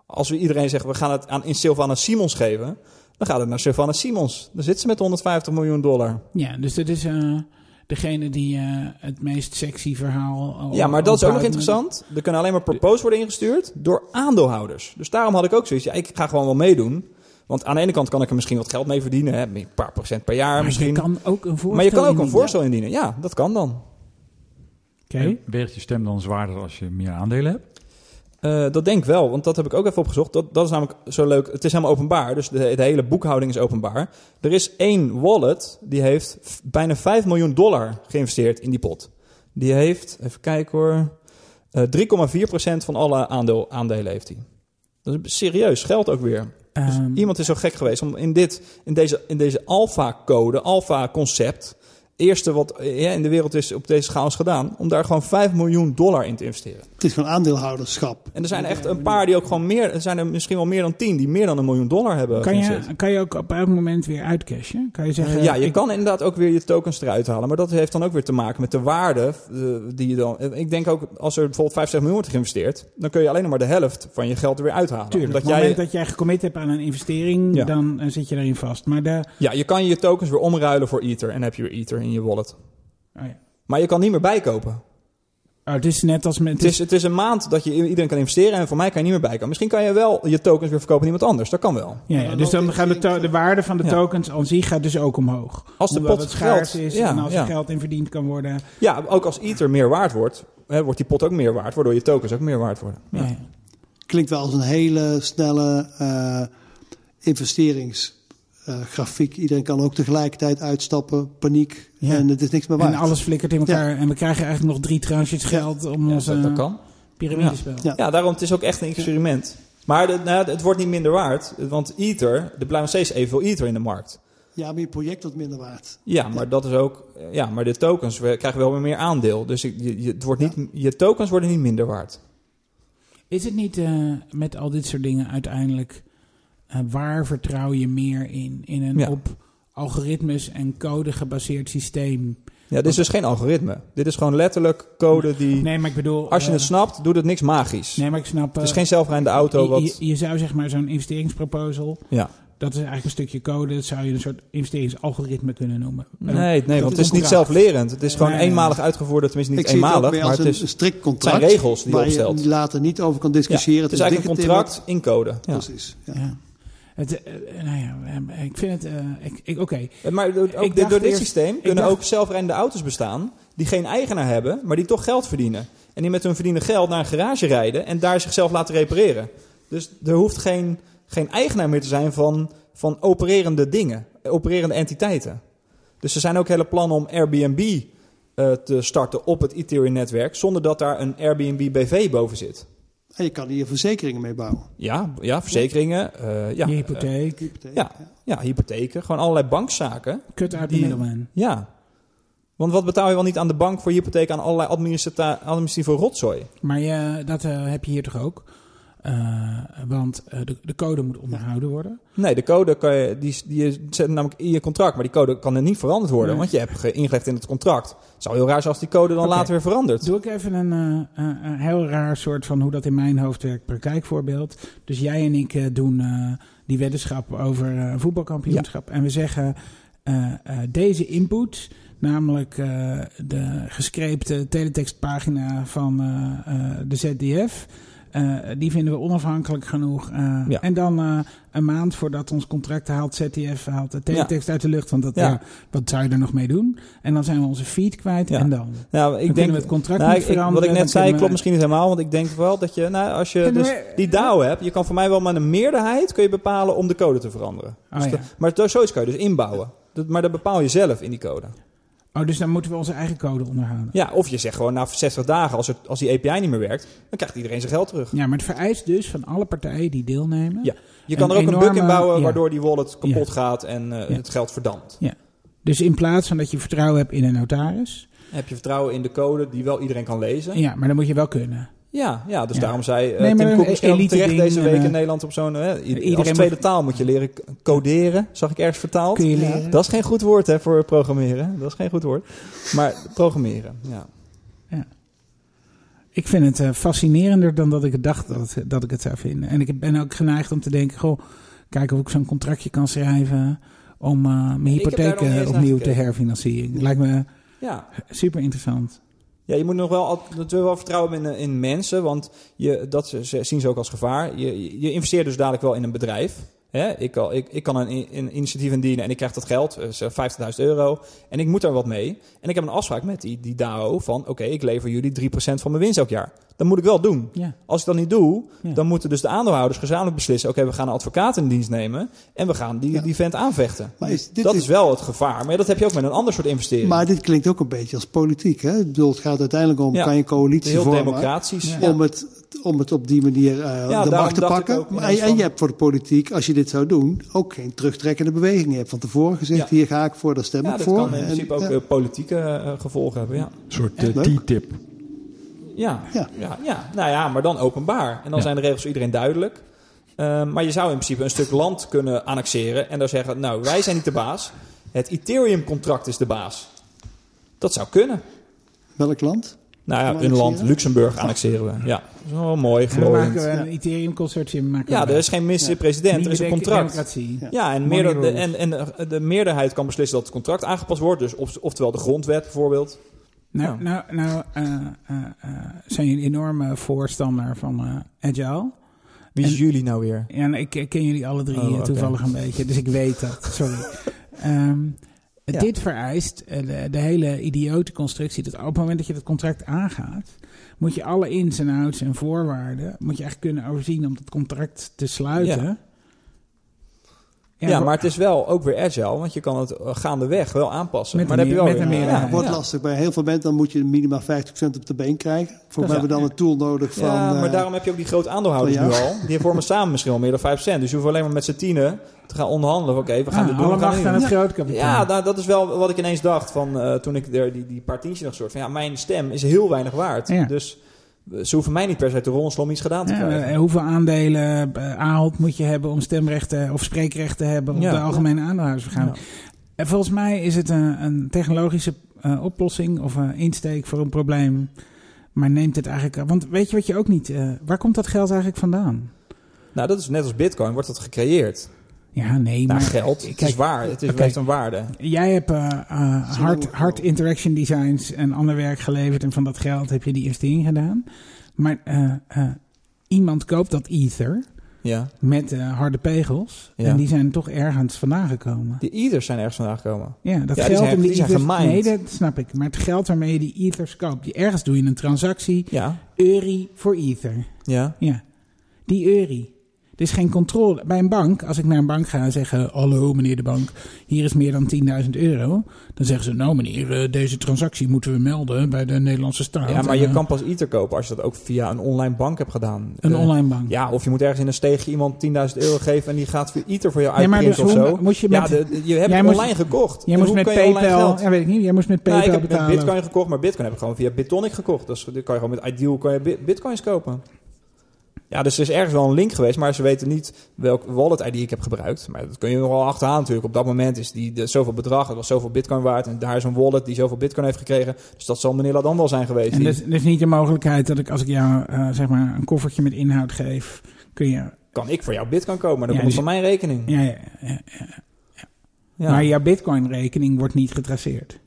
Als we iedereen zeggen we gaan het aan, in Sylvana Simons geven, dan gaat het naar Sylvana Simons. Dan zit ze met 150 miljoen dollar. Ja, dus dat is degene die eh, het meest sexy verhaal. eh, Ja, maar dat is ook nog interessant. Er kunnen alleen maar proposals worden ingestuurd door aandeelhouders. Dus daarom had ik ook zoiets. Ja, ik ga gewoon wel meedoen. Want aan de ene kant kan ik er misschien wat geld mee verdienen. Hè, een paar procent per jaar Maar misschien. je kan ook een voorstel maar je kan ook een indienen. voorstel indienen. Ja, dat kan dan. Oké. En Weegt je stem dan zwaarder als je meer aandelen hebt? Eh, dat denk ik wel, want dat heb ik ook even opgezocht. Dat, dat is namelijk zo leuk. Het is helemaal openbaar, dus de, de hele boekhouding is openbaar. Er is één wallet die heeft f- bijna 5 miljoen dollar geïnvesteerd in die pot. Die heeft, even kijken hoor, eh 3,4% van alle aandeel, aandelen heeft hij. Dat is serieus geld ook weer. Dus Ehm, iemand is zo gek geweest om in, dit, in deze, in deze alpha-code, alpha-concept, eerste wat eh, ja, in de wereld is op deze schaal is gedaan, om daar gewoon 5 miljoen dollar in te investeren. Het is gewoon aandeelhouderschap. En er zijn echt een paar die ook gewoon meer... Er zijn er misschien wel meer dan tien die meer dan een miljoen dollar hebben Kan je, kan je ook op elk moment weer uitcashen? Kan je zeggen... Eh, ja, je ik- kan inderdaad ook weer je tokens eruit halen. Maar dat heeft dan ook weer te maken met de waarde eh, die je dan... Ik denk ook, als er bijvoorbeeld 50 miljoen wordt geïnvesteerd... dan kun je alleen nog maar de helft van je geld er weer uithalen. Tuurlijk, op het jij, moment dat jij gecommit hebt aan een investering, Ja. dan zit je daarin vast. Maar de, Ja, je kan je tokens weer omruilen voor Ether. En heb je weer Ether in je wallet. oh ja. Maar je kan niet meer bijkopen. oh, het is net als met... Het is, het is een maand dat je iedereen kan investeren. En voor mij kan je niet meer bijkomen. Misschien kan je wel je tokens weer verkopen aan iemand anders. Dat kan wel. ja, ja, dus dan gaat de, de waarde van de Ja. tokens aan zich gaat dus ook omhoog. Als de Omdat pot schaars geld- is ja, en als ja. er geld in verdiend kan worden. Ja, ook als Ether meer waard wordt... Hè, wordt die pot ook meer waard. Waardoor je tokens ook meer waard worden. Ja. Ja. Klinkt wel als een hele snelle eh investeringsgrafiek. Iedereen kan ook tegelijkertijd uitstappen, paniek. Ja. En het is niks meer waard. En alles flikkert in elkaar. En we krijgen eigenlijk nog drie tranches geld om Ja, ons dat, dat kan. piramidespel. Ja. Ja, daarom het is ook echt een experiment. Maar de, nou, het wordt niet minder waard. Want Ether, er nog steeds evenveel Ether in de markt. Ja, maar je project wordt minder waard. Ja, maar dat is ook. Ja, maar de tokens we krijgen wel weer meer aandeel. Dus je, je, het wordt niet, je tokens worden niet minder waard. Is het niet eh, met al dit soort dingen uiteindelijk... eh, waar vertrouw je meer in? In een Ja. op algoritmes en code gebaseerd systeem? Ja, dit is dus geen algoritme. Dit is gewoon letterlijk code die. Nee, maar ik bedoel... Als je eh, het snapt, doet het niks magisch. Nee, maar ik snap... het is eh, geen zelfrijdende auto. je, Wat, je, je zou zeg maar zo'n investeringsproposal... ja. Dat is eigenlijk een stukje code. Dat zou je een soort investeringsalgoritme kunnen noemen. Nee, nee, want is het is niet zelflerend. Het is gewoon Nee. eenmalig uitgevoerd. Tenminste, niet ik zie het ook eenmalig, meer maar als het een, is. een strikt contract. zijn regels die je waar opstelt. je later niet over kan Ja, discussiëren. het is eigenlijk een contract in code. Ja. Precies. Ja. Het, eh, nou ja, eh, ik vind het... eh, ik, ik, Oké, Maar door, ook Ik door dit eerst- systeem kunnen dacht- ook zelfrijdende auto's bestaan die geen eigenaar hebben, maar die toch geld verdienen. En die met hun verdiende geld naar een garage rijden en daar zichzelf laten repareren. Dus er hoeft geen, geen eigenaar meer te zijn van, van opererende dingen, opererende entiteiten. Dus er zijn ook hele plannen om Airbnb eh, te starten op het Ethereum-netwerk, zonder dat daar een Airbnb BV boven zit. En je kan hier verzekeringen mee bouwen. Ja, ja verzekeringen, eh, ja, je hypotheek, Hypotheek, Ja. eh, ja, hypotheken, gewoon allerlei bankzaken. kut uit de die- middelman. Ja. Want wat betaal je wel niet aan de bank voor je hypotheek aan allerlei administratieve rotzooi? Maar je, dat eh, heb je hier toch ook? Eh, want eh, de, de code moet onderhouden worden. Nee, de code kan je, die, die zet namelijk in je contract, maar die code kan er niet veranderd worden, Nee. want je hebt ge- ingelegd in het contract. Het zou heel raar zijn als die code dan later weer verandert. Doe ik even een, eh, een heel raar soort van hoe dat in mijn hoofd werkt praktijkvoorbeeld. Dus jij en ik doen die weddenschap over een voetbalkampioenschap. En we zeggen deze input, namelijk de geschreepte teletextpagina van de ZDF. Eh, die vinden we onafhankelijk genoeg. eh, Ja. En dan eh, een maand voordat ons contract haalt, ZDF haalt de teletext uit de lucht. Want dat, Ja. wat zou je er nog mee doen? En dan zijn we onze feed kwijt. En dan? Ja, Dan ik denk, we het contract nou, niet ik- veranderen. wat ik net zei we- klopt misschien niet helemaal, want ik denk wel dat je, nou, als je dus maar- die DAO hebt, je kan voor mij wel met een meerderheid kun je bepalen om de code te veranderen. Oh, Dus de- maar zo- zoiets kan je dus inbouwen. Dat, maar dat bepaal je zelf in die code. Oh, dus dan moeten we onze eigen code onderhouden. Ja, of je zegt gewoon na 60 dagen, als, het, als die API niet meer werkt, dan krijgt iedereen zijn geld terug. Ja, maar het vereist dus van alle partijen die deelnemen. Ja. Je kan er ook een bug in bouwen ja. waardoor die wallet kapot Ja. gaat en eh, Ja. het geld verdampt. Dus in plaats van dat je vertrouwen hebt in een notaris. Heb je vertrouwen in de code die wel iedereen kan lezen? Ja, maar dan moet je wel kunnen. Ja, ja dus Ja. daarom zei uh, Nee, maar Tim Cook misschien terecht ding, deze week eh, in Nederland op zo'n... eh, i- iedereen als tweede moet- taal moet je leren coderen, zag ik ergens vertaald. Kun je Ja. leren. Dat is geen goed woord hè, voor programmeren. Dat is geen goed woord. Maar programmeren, ja. Ik vind het eh, fascinerender dan dat ik het dacht dat, dat ik het zou vinden. En ik ben ook geneigd om te denken, goh, kijken of ik zo'n contractje kan schrijven om eh, mijn hypotheek eh, opnieuw te herfinancieren. Lijkt me Ja, super interessant. Ja, je moet nog wel, we wel vertrouwen in, in mensen, want je, dat zien ze ook als gevaar. Je, je investeert dus dadelijk wel in een bedrijf. Hè? Ik, ik, ik kan een, initiatief indienen en ik krijg dat geld, dus, eh, 50.000 euro, en ik moet daar wat mee. En ik heb een afspraak met die, die DAO van, oké, ik lever jullie 3% van mijn winst elk jaar. Dat moet ik wel doen. Ja. Als ik dat niet doe, Ja. dan moeten dus de aandeelhouders gezamenlijk beslissen, oké, we gaan een advocaat in dienst nemen en we gaan die, Ja. die vent aanvechten. Maar is, dit dat is, is wel het gevaar, maar dat heb je ook met een ander soort investering. maar dit klinkt ook een beetje als politiek. Hè? Ik bedoel, het gaat uiteindelijk om, Ja. kan je coalitie heel vormen democratisch. Om, het, om het op die manier eh, de macht te pakken. ook en van- je hebt voor de politiek, als je dit zou doen, ook geen terugtrekkende beweging. Je hebt van tevoren gezegd, Ja. hier ga ik voor, daar stem Ja, ik dat voor. kan in En, principe ook ja. eh, politieke eh, gevolgen hebben, ja. Een soort leuk. T-tip. Ja, ja. Ja. ja, Nou ja, maar dan openbaar. En dan Ja. zijn de regels voor iedereen duidelijk. Ehm, maar je zou in principe een stuk land kunnen annexeren en dan zeggen: Nou, wij zijn niet de baas. Het Ethereum-contract is de baas. Dat zou kunnen. Welk land? Nou ja, een land? Luxemburg annexeren we. Ja, dat is wel mooi, En dan maken glooiend. we een Ethereum-consortium. Ja, er is geen minister-president, er is een contract. democratie. Ja. Ja, en, meerder, de, en, en de, de meerderheid kan beslissen dat het contract aangepast wordt. Dus of, oftewel de grondwet bijvoorbeeld. Nou, nou, nou eh, eh, zijn jullie een enorme voorstander van Agile. Wie is En- jullie nou weer? Ja, nou, ik ik ken jullie alle drie Oh, toevallig een beetje, dus ik weet dat. Sorry. [LAUGHS] Ehm, Ja. Dit vereist de, de hele idiote constructie. Dat op het moment dat je dat contract aangaat, moet je alle ins en outs en voorwaarden moet je echt kunnen overzien om dat contract te sluiten. Ja, wa- maar het is wel ook weer agile, want je kan het eh, gaandeweg wel aanpassen. Met maar dan heb je meer- wel met weer- een Ja, meerderheid. wordt ja. lastig. Bij heel veel mensen dan moet je minimaal 50% op de been krijgen. Volgens mij Ja. hebben we dan een tool nodig van... ja, maar eh, daarom heb je ook die grote aandeelhouders nu al. Die vormen samen misschien wel meer dan 5%. Dus je hoeft alleen maar met z'n tienen te gaan onderhandelen. Oké, we gaan Ah, dit doen. we gaan aan het. Ja, nou, dat is wel wat ik ineens dacht van eh, toen ik er die, die paar tientjes nog soort van ja, mijn stem is heel weinig waard. Ja. Dus ze hoeven mij niet per se te rollen om iets gedaan te Ja, krijgen. eh, hoeveel aandelen eh, Ahold moet je hebben om stemrechten of spreekrechten te hebben op Ja. de algemene aandeelhoudersvergadering? En volgens mij is het een, een technologische eh, oplossing of een insteek voor een probleem. Maar neemt het eigenlijk. Want weet je wat je ook niet. eh, waar komt dat geld eigenlijk vandaan? Nou, dat is net als Bitcoin, wordt dat gecreëerd. Ja, nee, Nou, maar. geld. het is waar. Het is, heeft een waarde. Jij hebt eh, eh, hard, hard interaction designs en ander werk geleverd. En van dat geld heb je die investering gedaan. Maar eh, iemand koopt dat Ether Ja. met harde pegels. Ja. En die zijn toch ergens vandaan gekomen. Die ethers zijn ergens vandaan gekomen. Ja, dat Ja, die geld zijn- om die, ethers... Nee, dat snap ik. Maar het geld waarmee je die ethers koopt... Die, ergens doe je een transactie. Ja. Euri voor ether. Ja. Ja. Die euri. Er is geen controle. Bij een bank, als ik naar een bank ga en zeg... Hallo meneer de bank, hier is meer dan 10.000 euro. Dan zeggen ze... Nou meneer, eh, deze transactie moeten we melden bij de Nederlandse staat. Ja, maar En, je eh, kan pas ether kopen als je dat ook via een online bank hebt gedaan. Een Eh, online bank. Ja, of je moet ergens in een steegje iemand 10.000 euro geven en die gaat via ether voor jou Nee, maar uitprinten dus of zo. moest je ja, met- de, de- je hebt Jij het moest- online gekocht. Jij moest met PayPal... Ja, weet ik niet. Jij moest met Nou, PayPal ik heb betalen. Bitcoin gekocht, maar Bitcoin heb ik gewoon via Bitonic gekocht. Dus dan kan je gewoon met Ideal kan je bi- Bitcoins kopen. Ja, dus er is ergens wel een link geweest, maar ze weten niet welk wallet ID ik heb gebruikt. Maar dat kun je nog wel achterhalen natuurlijk. Op dat moment is die de, zoveel bedrag, het was zoveel Bitcoin waard. En daar is een wallet die zoveel Bitcoin heeft gekregen. Dus dat zal meneer dan wel zijn geweest. En dus, dus niet de mogelijkheid dat ik als ik jou eh, zeg maar een koffertje met inhoud geef, kun je. kan ik voor jou Bitcoin kopen, maar dan Ja, komt dus- van mijn rekening. Ja, ja, ja, ja. Ja. Maar jouw Bitcoin-rekening wordt niet getraceerd.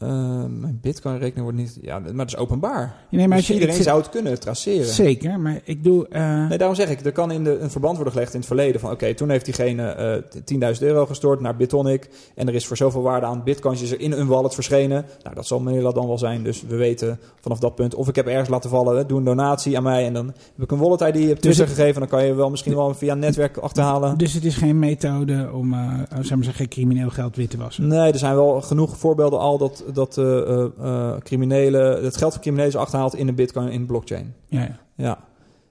Eh, mijn Bitcoin-rekening wordt niet... Ja, maar dat is openbaar. Nee, maar dus je, iedereen zou het kunnen traceren. Zeker, maar ik doe. eh, Nee, daarom zeg ik, er kan in de, een verband worden gelegd in het verleden van... oké, toen heeft diegene eh 10.000 euro gestort naar Bitonic... en er is voor zoveel waarde aan bitcoins is er in een wallet verschenen. Nou, dat zal meneer dan wel zijn. Dus we weten vanaf dat punt... of ik heb ergens laten vallen, doe een donatie aan mij... en dan heb ik een wallet ID op Twitter het- gegeven... dan kan je wel misschien wel via een netwerk achterhalen. dus het is geen methode om, eh zeg maar zeggen, crimineel geld wit te wassen. Nee, er zijn wel genoeg voorbeelden al dat, dat eh, eh, eh, criminelen... het geld van criminelen is achterhaald in de bitcoin, in de blockchain. Ja, ja. Ja.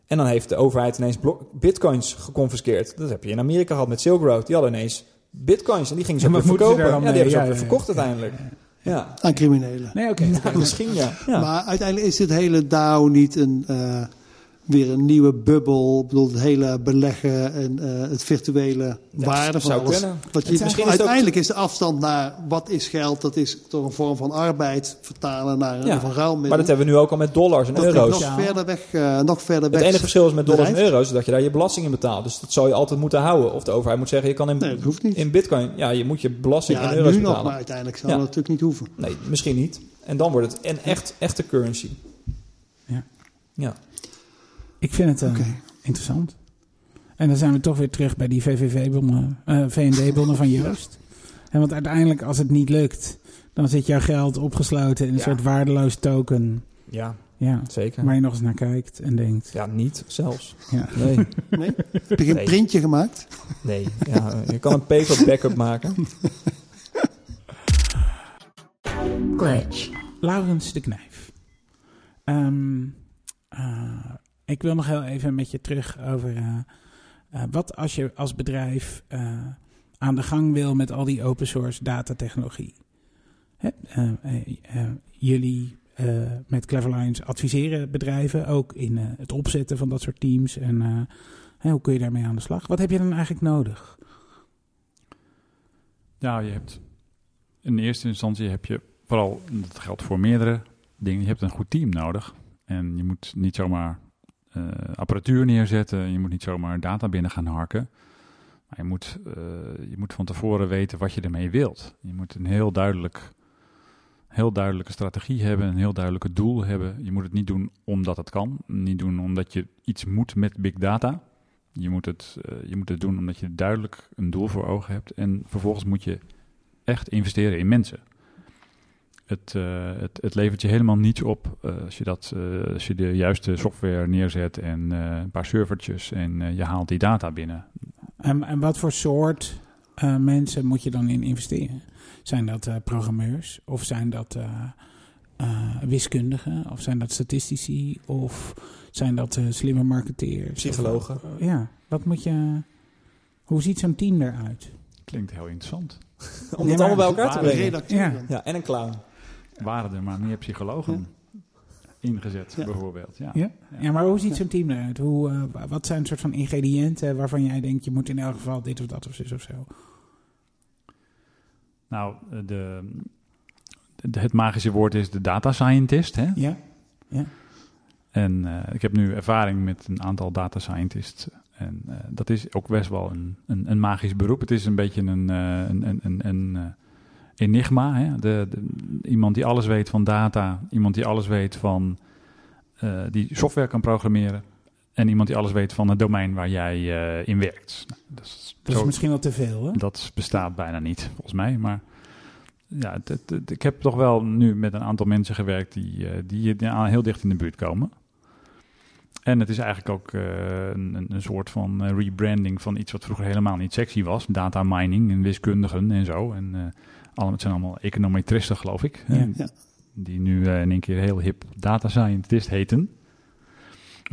En dan heeft de overheid ineens bitcoins geconfiskeerd. Dat heb je in Amerika gehad met Silk Road. Die hadden ineens bitcoins en die gingen ze ze verkopen. Ja, die hebben ze ook Ja, weer ja, verkocht ja. uiteindelijk. Ja. Aan criminelen. Nee, oké. [LAUGHS] Misschien ja. ja. Maar uiteindelijk is dit hele DAO niet een, eh, weer een nieuwe bubbel. Ik bedoel, het hele beleggen en eh, het virtuele waarde van zou alles. kunnen. Dat je, Het- misschien is het ook- uiteindelijk is de afstand naar wat is geld, dat is toch een vorm van arbeid vertalen naar een Ja, van ruilmiddel. Maar dat hebben we nu ook al met dollars en dat euro's. nog verder weg. eh, nog verder Het weg. enige verschil is met dollars en euro's is dat je daar je belasting in betaalt. Dus dat zou je altijd moeten houden. Of de overheid moet zeggen, je kan in, Nee, dat hoeft niet. in bitcoin... Ja, je moet je belasting ja, in euro's nu nog, betalen. maar uiteindelijk zou Ja. dat natuurlijk niet hoeven. Nee, misschien niet. En dan wordt het een echt, echte currency. Ja. Ja. Ik vind het eh, interessant. En dan zijn we toch weer terug bij die VVV-bonnen, eh VND-bonnen van Joost. En want uiteindelijk, als het niet lukt, dan zit jouw geld opgesloten in een Ja. soort waardeloos token. Ja, Ja, zeker. waar je nog eens naar kijkt en denkt. Ja, niet zelfs. Ja. Nee. Nee? Heb je geen Nee. printje gemaakt? Nee, ja, je kan een paper backup maken. glitch, Laurens de Knijf. Ehm, eh, ik wil nog heel even met je terug over eh, eh, wat als je als bedrijf eh, aan de gang wil met al die open source datatechnologie. Hè, jullie met Clever Lines adviseren bedrijven ook in het opzetten van dat soort teams. En hoe kun je daarmee aan de slag? Wat heb je dan eigenlijk nodig? Ja, je hebt in eerste instantie heb je vooral, dat geldt voor meerdere dingen, je hebt een goed team nodig. En je moet niet zomaar apparatuur neerzetten, je moet niet zomaar data binnen gaan harken. Maar je moet, eh, je moet van tevoren weten wat je ermee wilt. Je moet een heel duidelijk, heel duidelijke strategie hebben, een heel duidelijke doel hebben. Je moet het niet doen omdat het kan, niet doen omdat je iets moet met big data. Je moet het, eh, je moet het doen omdat je duidelijk een doel voor ogen hebt. En vervolgens moet je echt investeren in mensen. Het, eh, het, het levert je helemaal niets op eh, als, je dat, eh, als je de juiste software neerzet en eh, een paar servertjes en eh, je haalt die data binnen. En, en wat voor soort eh, mensen moet je dan in investeren? Zijn dat eh, programmeurs of zijn dat eh, eh, wiskundigen of zijn dat statistici of zijn dat eh, slimme marketeers? Psychologen. Of, ja, wat moet je... Hoe ziet zo'n team eruit? Klinkt heel interessant. Om het allemaal bij elkaar te brengen. Ja. Ja, en een clown. Waren er maar meer psychologen ingezet, Ja. bijvoorbeeld. Ja. Ja? Ja, maar hoe ziet zo'n team eruit? Hoe, eh, wa- wat zijn een soort van ingrediënten waarvan jij denkt... je moet in elk geval dit of dat of zus of zo? Nou, eh, de, de- het magische woord is de data scientist. Hè? Ja? En eh, ik heb nu ervaring met een aantal data scientists. En eh, dat is ook best wel een, een, een magisch beroep. Het is een beetje een, eh, een, een, een, een eh, enigma. Hè? De, de- iemand die alles weet van data. Iemand die alles weet van... eh, die software kan programmeren. En iemand die alles weet van het domein waar jij eh, in werkt. Nou, dat is, Dat zo- is misschien wel te veel, hè? dat bestaat bijna niet, volgens mij. Maar ja, het- het- het- ik heb toch wel nu met een aantal mensen gewerkt die, eh, die heel dicht in de buurt komen. En het is eigenlijk ook een, een- soort van rebranding van iets wat vroeger helemaal niet sexy was. Data mining en wiskundigen en zo. En allemaal, het zijn allemaal econometristen, geloof ik. Ja. hè, Ja. Die nu eh, in één keer heel hip data scientist heten.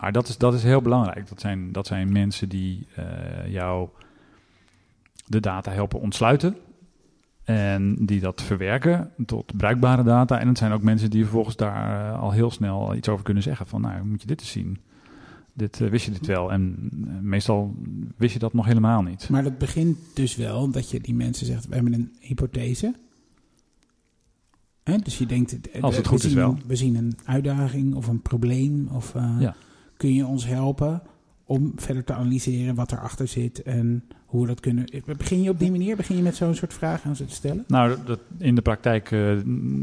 Maar dat is, dat is heel belangrijk. Dat zijn, dat zijn mensen die eh, jou de data helpen ontsluiten. En die dat verwerken tot bruikbare data. En het zijn ook mensen die vervolgens daar eh, al heel snel iets over kunnen zeggen. Van nou, moet je dit eens zien. Dit, eh, wist je dit wel? En eh, meestal wist je dat nog helemaal niet. Maar dat begint dus wel dat je die mensen zegt: we hebben een hypothese. Hè? Dus je denkt: eh, Als het we goed is zien wel. een- we zien een uitdaging of een probleem. Of Ja. kun je ons helpen om verder te analyseren wat erachter zit en hoe we dat kunnen. Begin je op die manier? Begin je met zo'n soort vragen aan ze te stellen? Nou, dat- dat, in de praktijk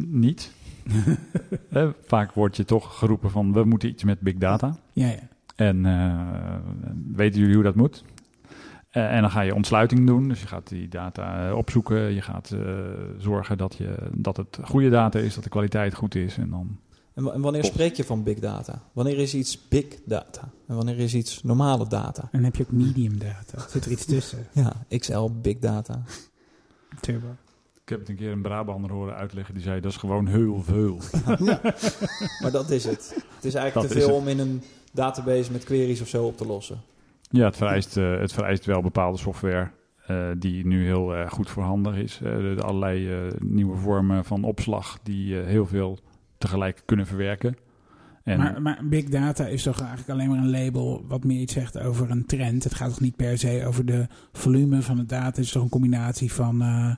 niet. [LAUGHS] Vaak word je toch geroepen van we moeten iets met big data. Ja, ja. En eh, weten jullie hoe dat moet? Eh, en dan ga je ontsluiting doen. Dus je gaat die data eh, opzoeken. Je gaat eh, zorgen dat, je, dat het goede data is, dat de kwaliteit goed is. En dan En, wa- en wanneer spreek je van big data? Wanneer is iets big data? En wanneer is iets normale data? En dan heb je ook medium data. Zit er iets tussen? [LAUGHS] Ja, XL big data. Turbo. Ik heb het een keer een Brabander horen uitleggen. Die zei, dat is gewoon heel veel. [LAUGHS] Maar dat is het. Het is eigenlijk Dat te veel om in een database met queries of zo op te lossen. Ja, het vereist, eh, het vereist wel bepaalde software eh, die nu heel eh, goed voorhanden is. Eh, de, de allerlei eh, nieuwe vormen van opslag die eh, heel veel tegelijk kunnen verwerken. En Maar, maar big data is toch eigenlijk alleen maar een label wat meer iets zegt over een trend. Het gaat toch niet per se over de volume van de data. Het is toch een combinatie van, eh,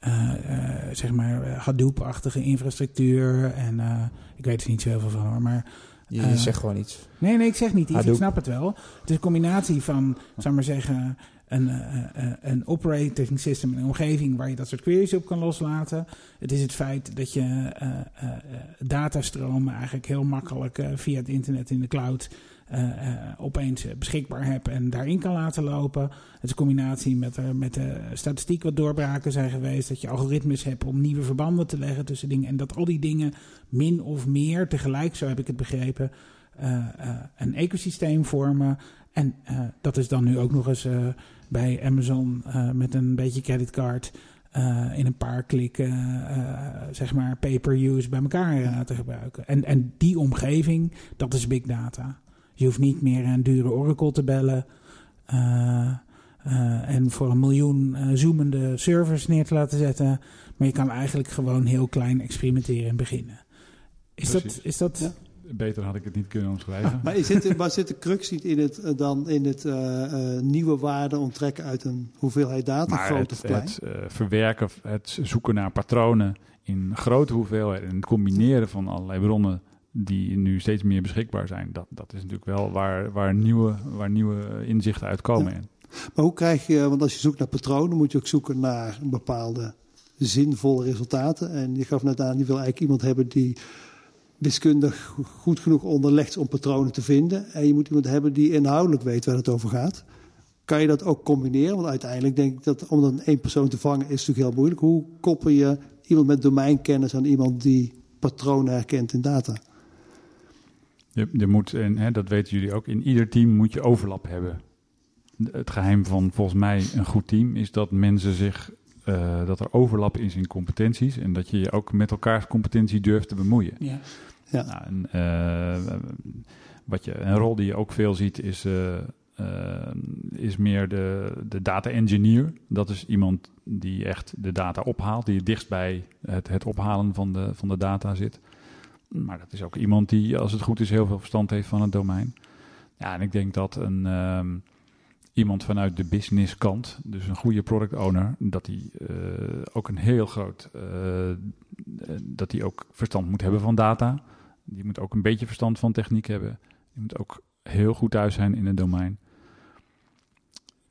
eh, eh, zeg maar, Hadoop-achtige infrastructuur. En eh, ik weet er niet zo heel veel van hoor, maar... Je Eh, zegt gewoon iets. Nee, nee, ik zeg niet iets. Ik snap het wel. Het is een combinatie van, zou maar zeggen, een, eh, eh, een operating system, een omgeving waar je dat soort queries op kan loslaten. Het is het feit dat je datastromen eigenlijk heel makkelijk via het internet in de cloud opeens eh, beschikbaar hebt en daarin kan laten lopen. Het is combinatie met, eh, met de statistiek wat doorbraken zijn geweest. Dat je algoritmes hebt om nieuwe verbanden te leggen tussen dingen. En dat al die dingen min of meer tegelijk, zo heb ik het begrepen, eh, eh, een ecosysteem vormen. En eh, dat is dan nu ook nog eens eh, bij Amazon eh, met een beetje creditcard eh, in een paar klikken, eh, zeg maar, pay-per-use bij elkaar eh, te gebruiken. En, en die omgeving, dat is big data. Je hoeft niet meer een dure Oracle te bellen. eh, eh, en voor een miljoen eh, zoomende servers neer te laten zetten. Maar je kan eigenlijk gewoon heel klein experimenteren en beginnen. Is dat, is dat Ja. Beter had ik het niet kunnen omschrijven. Maar zit, de- maar zit de crux niet in het, dan in het eh, eh, nieuwe waarde onttrekken uit een hoeveelheid data, Maar groot het, of klein? het eh, verwerken, het zoeken naar patronen in grote hoeveelheden en het combineren van allerlei bronnen die nu steeds meer beschikbaar zijn, dat, dat is natuurlijk wel waar, waar, nieuwe, waar nieuwe inzichten uitkomen. En Maar hoe krijg je, want als je zoekt naar patronen, moet je ook zoeken naar bepaalde zinvolle resultaten. En je gaf net aan, je wil eigenlijk iemand hebben die wiskundig goed genoeg onderlegd is om patronen te vinden. En je moet iemand hebben die inhoudelijk weet waar het over gaat. Kan je dat ook combineren? Want uiteindelijk denk ik dat om dan één persoon te vangen is natuurlijk heel moeilijk. Hoe koppel je iemand met domeinkennis aan iemand die patronen herkent in data? Je, je moet, en hè, dat weten jullie ook, in ieder team moet je overlap hebben. Het geheim van volgens mij een goed team is dat mensen zich, eh, dat er overlap is in competenties en dat je je ook met elkaars competentie durft te bemoeien. Ja. Ja. Nou, en, eh, wat je, een rol die je ook veel ziet is, eh, is meer de, de data engineer. Dat is iemand die echt de data ophaalt, die het dichtst bij het, het ophalen van de, van de data zit. Maar dat is ook iemand die, als het goed is, heel veel verstand heeft van het domein. Ja, en ik denk dat een, ehm, iemand vanuit de business kant, dus een goede product owner, dat die eh, ook een heel groot, eh, dat die ook verstand moet hebben van data. Die moet ook een beetje verstand van techniek hebben. Die moet ook heel goed thuis zijn in het domein.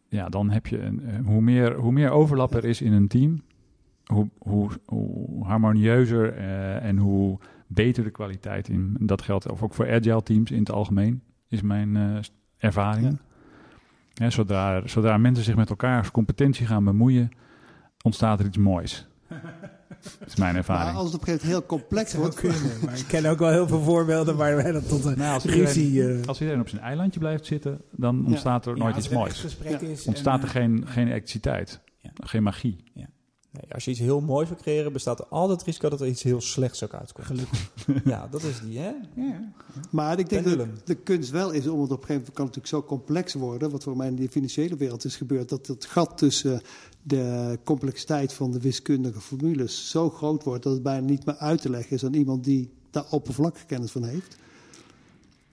Ja, dan heb je een, eh, hoe, meer, hoe meer overlap er is in een team, hoe, hoe, harmonieuzer en hoe beter de kwaliteit in. Dat geldt ook voor agile teams in het algemeen, is mijn eh, ervaring. Ja. Hè, zodra, zodra mensen zich met elkaars competentie gaan bemoeien, ontstaat er iets moois. [LAUGHS] Dat is mijn Maar ervaring. als het op een gegeven moment heel complex wordt, kunnen. [LAUGHS] Maar ik ken ook wel heel veel voorbeelden waar wij dat tot een Nou, als, ruzie... iedereen, eh, als iedereen op zijn eilandje blijft zitten, dan ontstaat er ja, nooit iets moois. Ja. is. Ontstaat en, er eh, geen, geen elektriciteit, Ja. geen magie. Nee, als je iets heel moois wil creëren, bestaat er altijd het risico dat er iets heel slechts ook uitkomt. Gelukkig. ja, dat is die, hè? Ja. Maar ik denk dat de kunst wel is om het op een gegeven moment kan het natuurlijk zo complex worden, wat voor mij in de financiële wereld is gebeurd, dat het gat tussen de complexiteit van de wiskundige formules zo groot wordt dat het bijna niet meer uit te leggen is aan iemand die daar oppervlakkige kennis van heeft.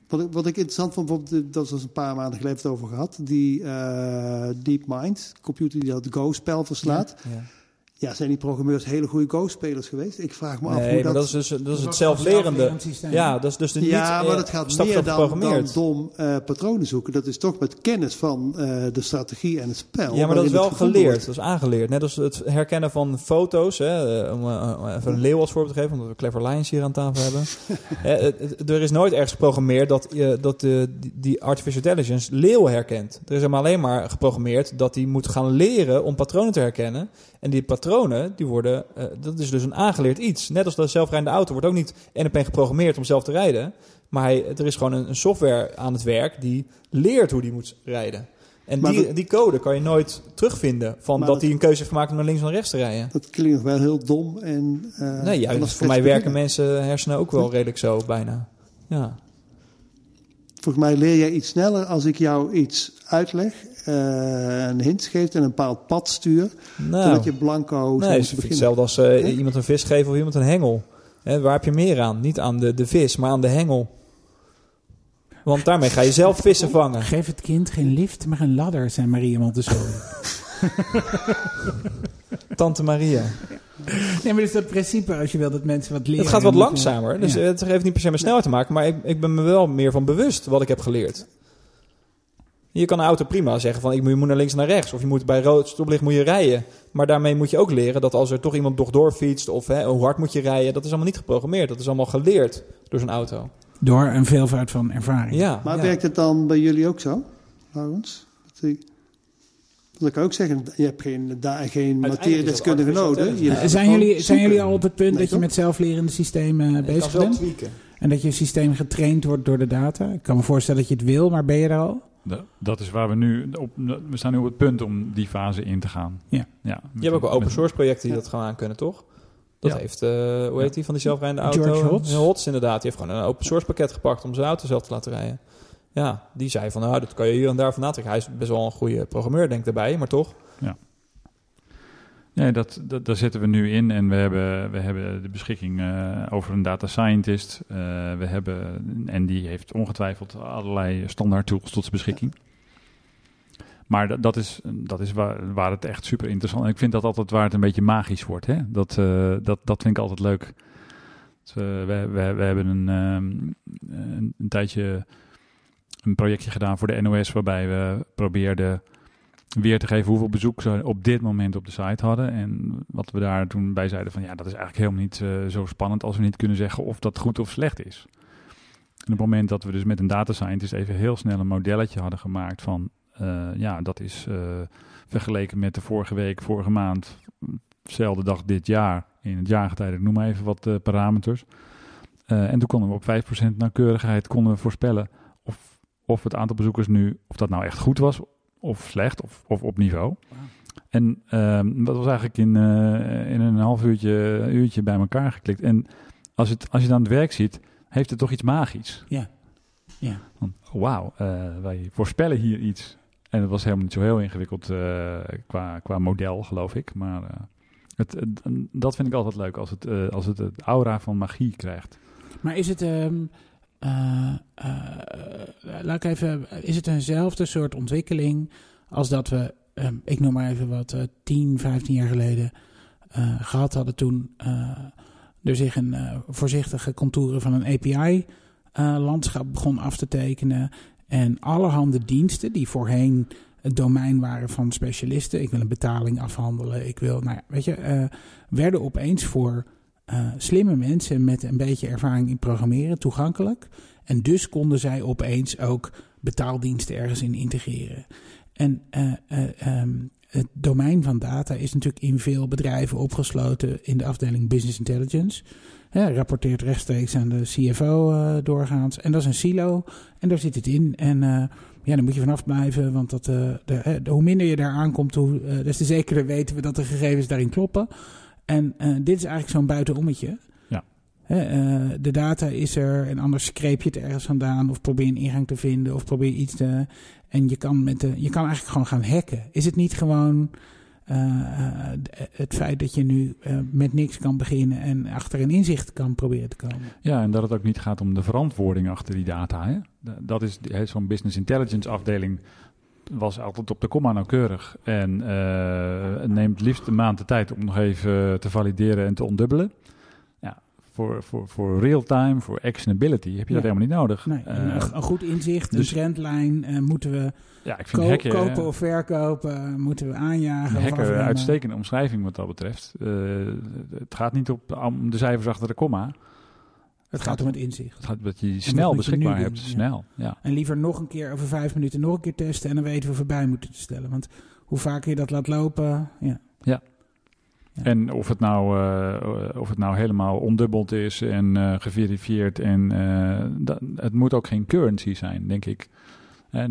Wat ik, wat ik interessant vond, bijvoorbeeld, dat was een paar maanden geleden het over gehad, die eh DeepMind, computer die dat Go-spel verslaat. Ja. Ja, zijn die programmeurs hele goede Go-spelers geweest? Ik vraag me af Nee, hoe dat... dat is dus dat is het zelflerende. Ja, dat is dus de niet ja, maar eh, dat gaat meer dan, dan dom eh, patronen zoeken. Dat is toch met kennis van eh, de strategie en het spel. Ja, maar dat is wel geleerd. wordt. Dat is aangeleerd. Net als het herkennen van foto's. Hè, om even een leeuw als voorbeeld te geven, omdat we Clever Lions hier aan tafel hebben. [LAUGHS] Er is nooit ergens geprogrammeerd dat, je dat de, die- die artificial intelligence leeuwen herkent. Er is hem alleen maar geprogrammeerd dat hij moet gaan leren om patronen te herkennen. En die patronen, die worden, eh, dat is dus een aangeleerd iets. Net als de zelfrijdende auto wordt ook niet één geprogrammeerd om zelf te rijden. Maar hij, er is gewoon een, een software aan het werk die leert hoe die moet rijden. En die, dat- die code kan je nooit terugvinden van dat hij een keuze heeft gemaakt om naar links of naar rechts te rijden. Dat klinkt wel heel dom. En, eh, nee, juist. Voor mij werken mensen hersenen ook wel redelijk zo, bijna. Ja. Volgens mij leer jij iets sneller als ik jou iets uitleg, een hint geef en een bepaald pad stuur. Dan Nou, dat je blanco zou nee, is hetzelfde als eh, iemand een vis geven of iemand een hengel. Hè, waar heb je meer aan? Niet aan de, de vis, maar aan de hengel. Want daarmee ga je zelf vissen vangen. Geef het kind geen lift, maar een ladder, zei Maria Montessori. [LAUGHS] Tante Maria. nee, maar dus dat principe, als je wil dat mensen wat leren... Het gaat wat langzamer. Dus Ja. het heeft niet per se met snelheid te maken. Maar ik, ik ben me wel meer van bewust wat ik heb geleerd. Je kan een auto prima zeggen van ik moet, je moet naar links naar rechts. Of je moet bij rood stoplicht moet je rijden. Maar daarmee moet je ook leren dat als er toch iemand nog doorfietst. Of hè, hoe hard moet je rijden. Dat is allemaal niet geprogrammeerd. Dat is allemaal geleerd door zo'n auto. Door een veelvoud van ervaring. Ja, Maar ja. werkt het dan bij jullie ook zo, Laurens? Dat kan ik ook zeggen, je hebt geen, daar geen materiedeskundige nodig. Je Eh, zijn, jullie, zijn jullie al op het punt Nee, dat je toch? met zelflerende systemen bezig bent? En dat je systeem getraind wordt door de data? Ik kan me voorstellen dat je het wil, maar ben je er al? Da- Dat is waar we nu op. We staan nu op het punt om die fase in te gaan. Ja. ja Je hebt ook wel open source projecten die Ja. dat gewoon aan kunnen, toch? Dat Ja. heeft, eh, hoe heet die van die zelfrijdende auto? George Hotz. Ja, Hotz inderdaad. Die heeft gewoon een open source pakket gepakt om zijn auto zelf te laten rijden. Ja, die zei van, nou, dat kan je hier en daar van natrekken. Hij is best wel een goede programmeur, denk ik, daarbij, maar toch. Nee, dat, daar zetten we nu in en we hebben, we hebben de beschikking eh, over een data scientist. Eh, we hebben, en die heeft ongetwijfeld allerlei standaard tools tot zijn beschikking. Maar dat, dat is, dat is waar, waar het echt super interessant is. Ik vind dat altijd waar het een beetje magisch wordt. Hè? Dat, eh, dat, dat vind ik altijd leuk. Dus, we, we, we hebben een, een, een tijdje een projectje gedaan voor de NOS... waarbij we probeerden weer te geven hoeveel bezoek ze op dit moment op de site hadden. En wat we daar toen bij zeiden van ja, dat is eigenlijk helemaal niet eh, zo spannend als we niet kunnen zeggen of dat goed of slecht is. En op het moment dat we dus met een data scientist even heel snel een modelletje hadden gemaakt van eh, ja, dat is eh, vergeleken met de vorige week, vorige maand, dezelfde dag dit jaar, in het jaargetijde, ik noem maar even wat parameters. En toen konden we op 5% nauwkeurigheid konden voorspellen of, of het aantal bezoekers nu, of dat nou echt goed was of slecht of, of op niveau. En ehm, dat was eigenlijk in, eh, in een half uurtje, uurtje bij elkaar geklikt. En als, het, als je dan het werk ziet, heeft het toch iets magisch. Ja. Ja. Oh, wauw, eh, wij voorspellen hier iets. En het was helemaal niet zo heel ingewikkeld eh, qua, qua model, geloof ik. Maar het, het- dat vind ik altijd leuk, als het, als het het aura van magie krijgt. Maar is het, ehm, eh, eh, laat ik even, is het eenzelfde soort ontwikkeling als dat we, ehm, ik noem maar even wat, eh 10, 15 jaar geleden eh, gehad hadden toen er zich een voorzichtige contouren van een API-landschap begon af te tekenen. En allerhande diensten die voorheen het domein waren van specialisten. Ik wil een betaling afhandelen. Ik wil, nou ja, weet je, werden opeens voor eh, slimme mensen met een beetje ervaring in programmeren toegankelijk. En dus konden zij opeens ook betaaldiensten ergens in integreren. En eh, eh, ehm, het domein van data is natuurlijk in veel bedrijven opgesloten in de afdeling Business Intelligence. Hè, rapporteert rechtstreeks aan de CFO doorgaans. En dat is een silo en daar zit het in. En ja, daar moet je vanaf blijven, want dat, de, hoe minder je daar aankomt, hoe, des te zekerder weten we dat de gegevens daarin kloppen. En eh, dit is eigenlijk zo'n buitenommetje. Ja. Hè, eh, de data is er en anders screep je het ergens vandaan of probeer een ingang te vinden of probeer iets te... En je kan, met de, je kan eigenlijk gewoon gaan hacken. Is het niet gewoon eh, het feit dat je nu met niks kan beginnen en achter een inzicht kan proberen te komen? Ja, en dat het ook niet gaat om de verantwoording achter die data. Hè? Da- Dat is zo'n business intelligence afdeling was altijd op de komma nauwkeurig. En het neemt liefst een maand de tijd om nog even te valideren en te ondubbelen. Ja, voor, voor, voor real-time, voor actionability heb je dat helemaal niet nodig. Nee, een, Eh, een goed inzicht, dus- een trendlijn. eh, moeten we ja, ik vind ko- hacken, kopen of verkopen? Moeten we aanjagen? een uitstekende omschrijving wat dat betreft. Het gaat niet op, om de cijfers achter de komma. Het gaat om het inzicht. Het gaat dat je snel beschikbaar hebt. doen. Snel, ja. En liever nog een keer over vijf minuten nog een keer testen. En dan weten we voorbij moeten te stellen. Want hoe vaker je dat laat lopen. Ja. Ja. En of het, nou, eh, of het nou helemaal ondubbeld is en eh, geverifieerd. En eh, dat, het moet ook geen currency zijn, denk ik.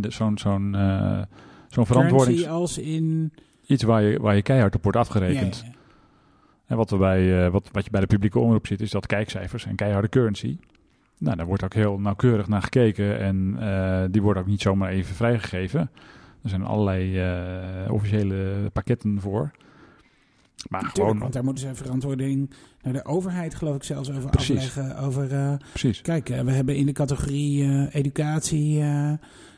Zo'n zo'n zo'n verantwoording. Currency als in. Iets waar je, waar je keihard op wordt afgerekend. ja. En wat, we bij, eh, wat, wat je bij de publieke omroep ziet, is dat kijkcijfers en keiharde currency. Nou, daar wordt ook heel nauwkeurig naar gekeken. En eh, die worden ook niet zomaar even vrijgegeven. Er zijn allerlei eh, officiële pakketten voor. Maar gewoon, want daar moeten ze verantwoording naar de overheid, geloof ik, zelfs over Precies. afleggen. Over, precies. kijk, we hebben in de categorie educatie.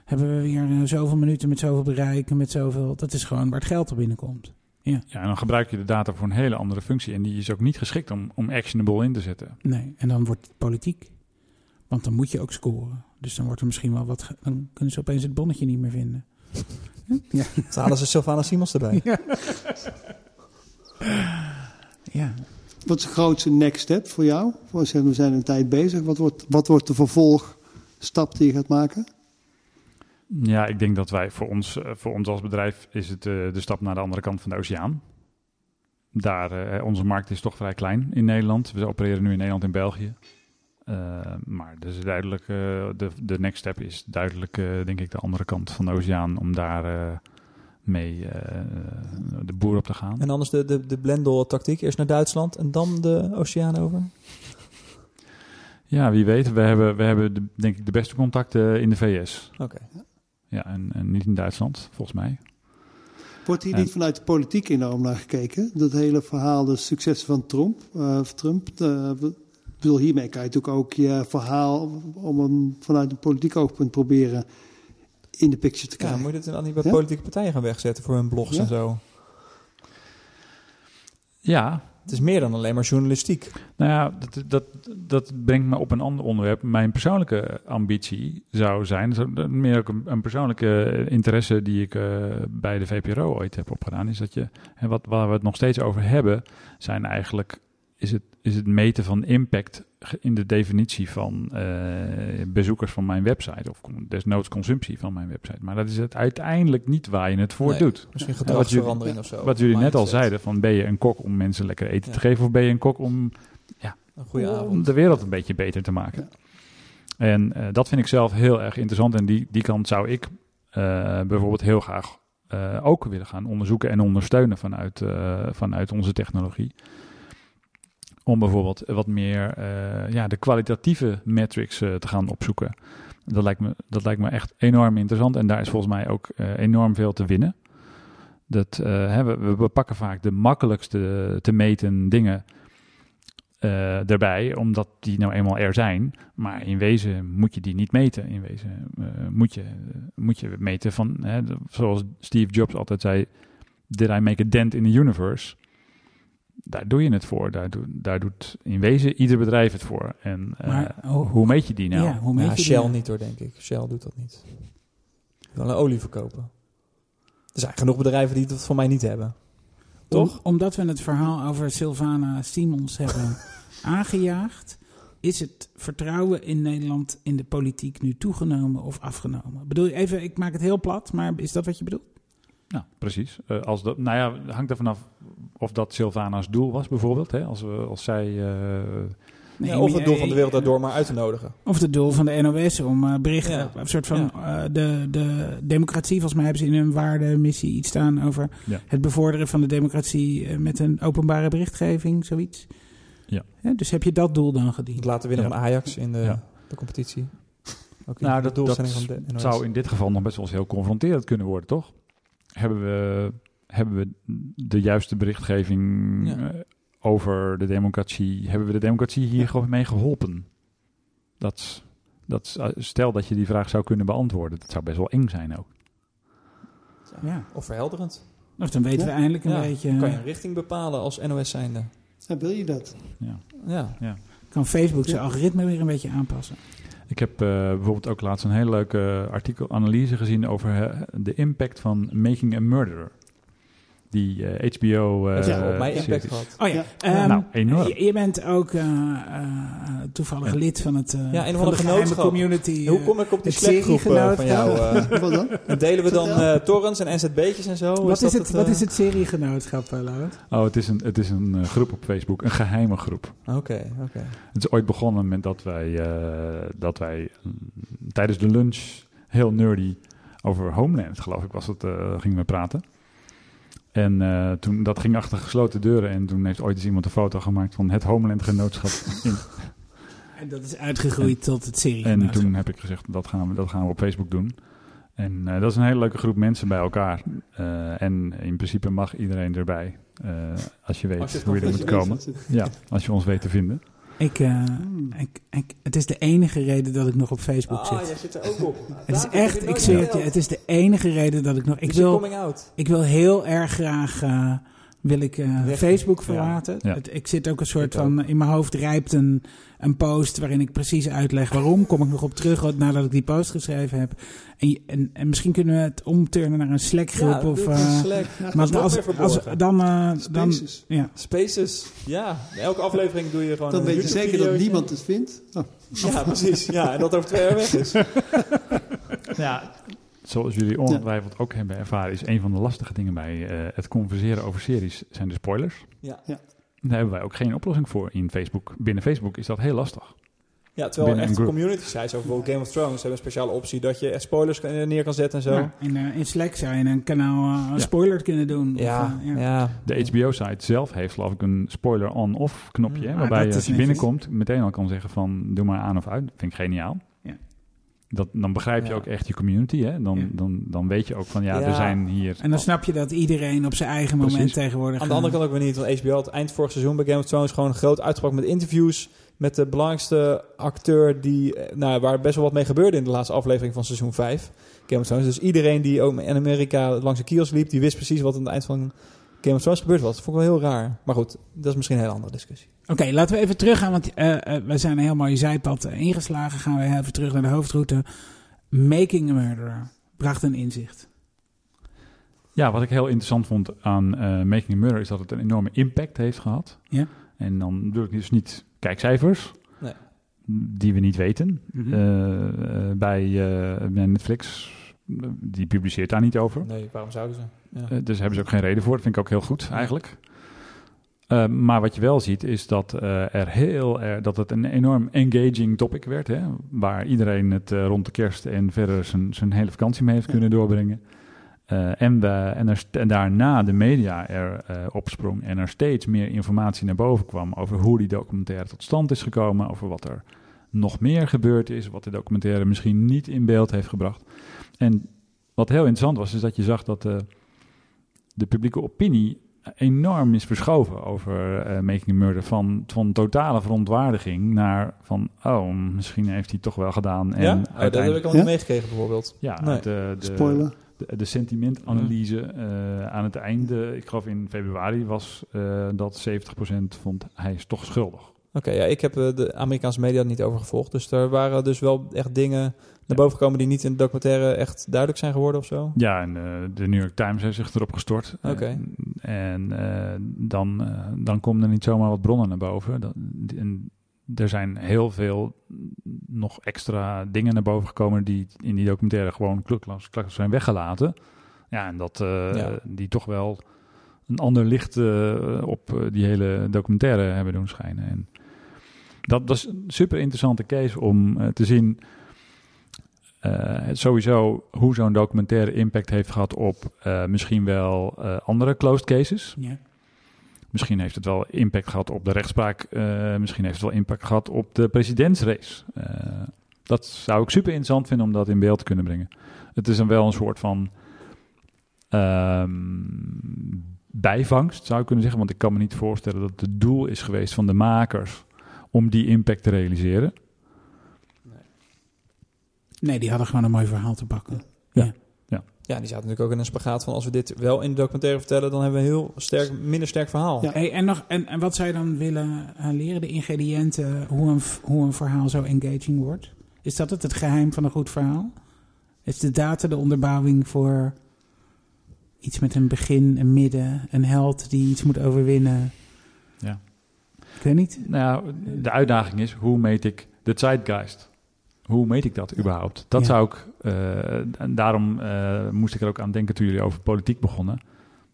hebben we weer zoveel minuten met zoveel bereik. en Met zoveel, dat is gewoon waar het geld op binnenkomt. Ja, en dan gebruik je de data voor een hele andere functie. En die is ook niet geschikt om, om actionable in te zetten. Nee, en dan wordt het politiek. Want dan moet je ook scoren. Dus dan wordt er misschien wel wat. Dan kunnen ze opeens het bonnetje niet meer vinden. [LAUGHS] Ja. Dan halen ze Sylvana Simons erbij. ja. Wat is de grootste next step voor jou? Voor, zeg, we zijn een tijd bezig. Wat wordt, wat wordt de vervolgstap die je gaat maken? Ja, ik denk dat wij voor ons, eh, voor ons als bedrijf is het eh, de stap naar de andere kant van de oceaan. Daar, eh, onze markt is toch vrij klein in Nederland. We opereren nu in Nederland en België. Maar dus duidelijk, de, de next step is duidelijk, denk ik, de andere kant van de oceaan. Om daar mee de boer op te gaan. En anders de, de, de Blendel-tactiek. Eerst naar Duitsland en dan de oceaan over. Ja, wie weet. We hebben, we hebben de, denk ik de beste contacten in de VS. Oké. Ja, en, en niet in Duitsland, volgens mij. Wordt hier En- niet vanuit de politiek enorm naar gekeken? Dat hele verhaal, de successen van Trump. eh, Trump eh, bedoel, hiermee kan je natuurlijk ook je verhaal om hem vanuit een politiek oogpunt proberen in de picture te Ja, krijgen. moet je het dan niet bij Ja? politieke partijen gaan wegzetten voor hun blogs Ja. en zo? Ja, Het is meer dan alleen maar journalistiek. Nou ja, dat, dat, dat brengt me op een ander onderwerp. Mijn persoonlijke ambitie zou zijn, meer ook een, een persoonlijke interesse die ik eh, bij de VPRO ooit heb opgedaan, is dat je, en wat, waar we het nog steeds over hebben, zijn eigenlijk, is het, is het meten van impact in de definitie van eh, bezoekers van mijn website, of desnoods consumptie van mijn website. Maar dat is het uiteindelijk niet waar je het voor Nee. doet. Misschien gedragsverandering jullie- of zo. Wat jullie net al zeiden, van ben je een kok om mensen lekker eten te Ja. geven, of ben je een kok om Een goede om avond. de wereld een beetje beter te maken. En eh, dat vind ik zelf heel erg interessant. En die, die kant zou ik eh, bijvoorbeeld heel graag ook willen gaan onderzoeken en ondersteunen vanuit, vanuit onze technologie. Om bijvoorbeeld wat meer eh, ja, de kwalitatieve metrics eh, te gaan opzoeken. Dat lijkt, me, dat lijkt me echt enorm interessant. En daar is volgens mij ook eh, enorm veel te winnen. Dat, hè, we, we pakken vaak de makkelijkste te meten dingen erbij, omdat die nou eenmaal er zijn. Maar in wezen moet je die niet meten. In wezen moet, je, moet je meten van, hè, zoals Steve Jobs altijd zei, did I make a dent in the universe? Daar doe je het voor. Daar, daar doet in wezen ieder bedrijf het voor. En eh, Maar, oh, hoe meet je die nou? ja, hoe meet Ja, je Shell nou? niet hoor, denk ik. Shell doet dat niet. Je wil een olie verkopen. Er zijn genoeg bedrijven die dat voor mij niet hebben. Toch? Om- omdat we het verhaal over Sylvana Simons hebben [LAUGHS] aangejaagd, is het vertrouwen in Nederland in de politiek nu toegenomen of afgenomen? Ik bedoel, even, ik maak het heel plat, maar is dat wat je bedoelt? Nou, precies. Eh, als dat, nou ja, het hangt er vanaf of dat Sylvana's doel was, bijvoorbeeld. Hè? Als, we, als zij. eh, Nee, Ja, of het doel van de wereld daardoor maar uit te nodigen. Of het doel van de NOS om eh, berichten, Ja. een soort van eh, de, de democratie, volgens mij hebben ze in hun waardemissie iets staan over Ja. het bevorderen van de democratie eh, met een openbare berichtgeving, zoiets. Ja. dus heb je dat doel dan Het gediend? laten winnen Ja. van Ajax in de, Ja. de competitie. Ook Nou, de dat, dat doelstelling van de NOS. zou in dit geval nog best wel eens heel confronterend kunnen worden, toch? Hebben we, hebben we de juiste berichtgeving Ja. eh, over de democratie? Hebben we de democratie hier gewoon mee geholpen? Dat, dat, eh, stel dat je die vraag zou kunnen beantwoorden. Dat zou best wel eng zijn ook. Ja. Of verhelderend. Of dan weten we eindelijk een Ja, beetje. Dan kan je een richting bepalen als NOS zijnde. Ja, wil je dat? Ja. Ja. kan Facebook zijn Ja. algoritme weer een beetje aanpassen. Ik heb eh, bijvoorbeeld ook laatst een hele leuke artikel, analyse gezien over de impact van Making a Murderer. Die eh, HBO. eh, op mij serie. impact gehad. Oh ja, Ja. ehm, Nou, enorm. Je, je bent ook eh, eh, toevallig Ja. lid van het eh, Ja, van de geheime community. Hoe eh, kom ik op die het Slack-groep eh, van jou? seriegenootschap. [LAUGHS] eh? Wat dan? En delen we dan eh torrents en NZB'tjes en zo? wat, is dat het, wat eh? is het seriegenootschap, uh, Laurent? Oh, het is een, het is een eh, groep op Facebook, een geheime groep. Oké, oké. Het is ooit begonnen met dat wij, eh, dat wij mm, tijdens de lunch heel nerdy over Homeland, geloof ik, was het, eh, gingen we praten. En eh, toen, dat ging achter gesloten deuren en toen heeft ooit eens iemand een foto gemaakt van het Homeland Genootschap. In, [LAUGHS] En dat is uitgegroeid tot het en seriegenootschap. toen heb ik gezegd, dat gaan we, dat gaan we op Facebook doen. En eh, dat is een hele leuke groep mensen bij elkaar. Eh, en in principe mag iedereen erbij, eh, als je weet Als je het hoe je er moet komen. Ja, als je ons weet te vinden. Ik, eh, ik, ik, het is de enige reden dat ik nog op Facebook Ah, zit. jij zit er ook op. Het is echt, ik zweer het je, het is de enige reden dat ik nog... Ik Ik wil wil, coming out. ik wil heel erg graag eh, wil ik, eh, Weg. Facebook verlaten. Ja. Het, ik zit ook een soort Ik van... In mijn hoofd rijpt een, een post waarin ik precies uitleg waarom. Kom ik nog op terug nadat ik die post geschreven heb. En, en, en misschien kunnen we het omturnen naar een Slack-groep. Ja, of, doe het eh, in Slack. maar als, als, dan, eh, dan... Spaces. Ja. Spaces. Ja, elke aflevering doe je gewoon Dan een weet je zeker dat niemand het vindt. Oh, Ja, precies. Ja, en dat over twee jaar weg is. [LAUGHS] Ja, zoals jullie ongetwijfeld ook hebben ervaren, is een van de lastige dingen bij eh, het converseren over series zijn de spoilers. Ja. Ja. Daar hebben wij ook geen oplossing voor in Facebook. Binnen Facebook is dat heel lastig. Ja, terwijl Binnen echt een community sites, ook bijvoorbeeld Game of Thrones, hebben een speciale optie dat je echt spoilers neer kan zetten en zo. Ja, in, eh, in Slack zou je een kanaal eh, Ja. spoiler kunnen doen. Of, Ja, eh, ja. De HBO-site zelf heeft geloof ik een spoiler on-off knopje. Mm, waarbij ah, dat je als je binnenkomt meteen al kan zeggen van doe maar aan of uit. vind ik geniaal. Dat, dan begrijp je Ja. ook echt je community. Hè? Dan, Ja. dan, dan weet je ook van ja, Ja. er zijn hier. En dan snap je dat iedereen op zijn eigen moment tegenwoordig... Aan de andere kant ook weer niet, want HBO had het eind vorig seizoen bij Game of Thrones gewoon groot uitgepakt met interviews met de belangrijkste acteur die, eh, nou, waar best wel wat mee gebeurde in de laatste aflevering van seizoen 5. Game of Thrones. Dus iedereen die ook in Amerika langs de kios liep, die wist precies wat aan het eind van Game of Thrones gebeurd was. Dat vond ik wel heel raar. Maar goed, dat is misschien een hele andere discussie. Oké, laten we even teruggaan, want eh, eh, we zijn een heel mooi zijpad eh, ingeslagen. Gaan we even terug naar de hoofdroute. Making a Murderer bracht een inzicht. Ja, wat ik heel interessant vond aan eh, Making a Murder is dat het een enorme impact heeft gehad. Ja. En dan bedoel ik dus niet kijkcijfers, Nee. die we niet weten. Mhm. Bij, eh, bij Netflix, die publiceert daar niet over. Nee, waarom zouden ze? Ja. Eh, dus hebben ze ook geen reden voor. Dat vind ik ook heel goed eigenlijk. Eh, maar wat je wel ziet is dat, eh, er heel, er, dat het een enorm engaging topic werd. Hè? Waar iedereen het rond de kerst en verder zijn, zijn hele vakantie mee heeft Ja. kunnen doorbrengen. En, we, en, er, en daarna de media er opsprong en er steeds meer informatie naar boven kwam over hoe die documentaire tot stand is gekomen, over wat er nog meer gebeurd is, wat de documentaire misschien niet in beeld heeft gebracht. En wat heel interessant was, is dat je zag dat de, de publieke opinie enorm is verschoven over eh, Making a Murder. Van, van totale verontwaardiging naar van, oh, misschien heeft hij het toch wel gedaan. En ja? Oh, dat heb ik uiteindelijk, al Ja? niet meegekregen bijvoorbeeld. ja, Nee. de, de, Spoiler. de, de sentimentanalyse eh, aan het einde, ik geloof in februari, was eh, dat 70% vond hij is toch schuldig. Oké, ja, ik heb eh, de Amerikaanse media niet over gevolgd. Dus er waren dus wel echt dingen naar boven gekomen die niet in de documentaire echt duidelijk zijn geworden of zo. Ja, en eh, de New York Times heeft zich erop gestort. Oké. Eh, en eh, dan, dan komen er niet zomaar wat bronnen naar boven. Dat, en er zijn heel veel nog extra dingen naar boven gekomen die in die documentaire gewoon klakkeloos zijn weggelaten. Ja, en dat Ja. die toch wel een ander licht op die hele documentaire hebben doen schijnen. En dat was een super interessante case om te zien eh, sowieso hoe zo'n documentaire impact heeft gehad op eh, misschien wel eh, andere closed cases. Ja. Misschien heeft het wel impact gehad op de rechtspraak. misschien heeft het wel impact gehad op de presidentsrace. Dat zou ik super interessant vinden om dat in beeld te kunnen brengen. Het is dan wel een soort van ehm, bijvangst, zou ik kunnen zeggen. Want ik kan me niet voorstellen dat het doel is geweest van de makers om die impact te realiseren. Nee, die hadden gewoon een mooi verhaal te pakken. Ja, die zaten natuurlijk ook in een spagaat van als we dit wel in de documentaire vertellen, dan hebben we een heel sterk, minder sterk verhaal. Ja. Hey, en, nog, en, en wat zou je dan willen eh, leren? De ingrediënten, hoe een, hoe een verhaal zo engaging wordt? Is dat het, het geheim van een goed verhaal? Is de data de onderbouwing voor iets met een begin, een midden, een held die iets moet overwinnen? Ja. Ik weet niet. Nou, ja, de uitdaging is, hoe meet ik de zeitgeist? Hoe meet ik dat überhaupt? Dat Ja. zou ik, eh, en daarom eh, moest ik er ook aan denken toen jullie over politiek begonnen.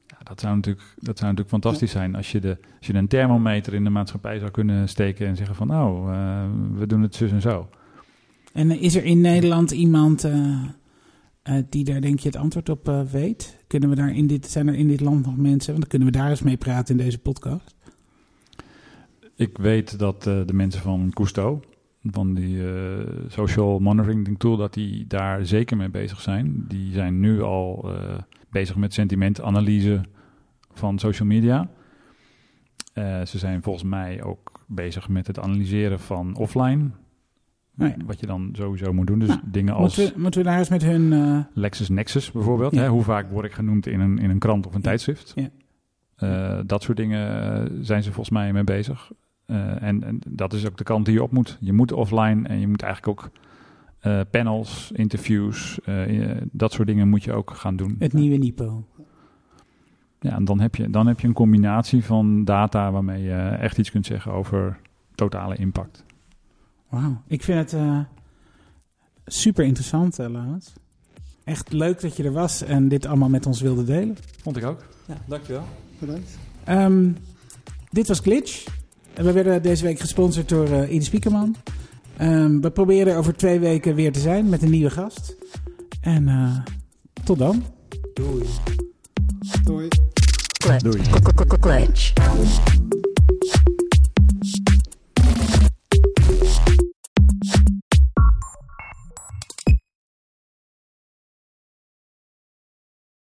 Ja, dat, zou natuurlijk, dat zou natuurlijk fantastisch zijn als je, de, als je een thermometer in de maatschappij zou kunnen steken en zeggen van, nou, eh, we doen het zus en zo. En is er in Nederland iemand die daar denk je het antwoord op weet? Kunnen we daar in dit, zijn er in dit land nog mensen? Want dan kunnen we daar eens mee praten in deze podcast. Ik weet dat de mensen van Cousteau, van die eh, social monitoring tool, dat die daar zeker mee bezig zijn. Die zijn nu al eh, bezig met sentimentanalyse van social media. Eh, ze zijn volgens mij ook bezig met het analyseren van offline. Ja. Wat je dan sowieso moet doen. Dus Nou, dingen als Moeten we, moeten we daar eens met hun... eh, LexisNexis bijvoorbeeld. Ja. Hè? Hoe vaak word ik genoemd in een, in een krant of een Ja. tijdschrift? Ja. Dat soort dingen zijn ze volgens mij mee bezig. Eh, en, en dat is ook de kant die je op moet. Je moet offline en je moet eigenlijk ook eh, panels, interviews, eh, dat soort dingen moet je ook gaan doen. het nieuwe Nipo. Ja, en dan heb, je, dan heb je een combinatie van data waarmee je echt iets kunt zeggen over totale impact. Wauw. Ik vind het eh, super interessant, Laurens. Echt leuk dat je er was en dit allemaal met ons wilde delen. Vond ik ook. Ja, dankjewel. Bedankt. Ehm, dit was Glitch. En We werden deze week gesponsord door eh Ide Spiekerman. Ehm, we proberen over twee weken weer te zijn met een nieuwe gast. En eh, tot dan. Doei. Doei. Doei. Glitch.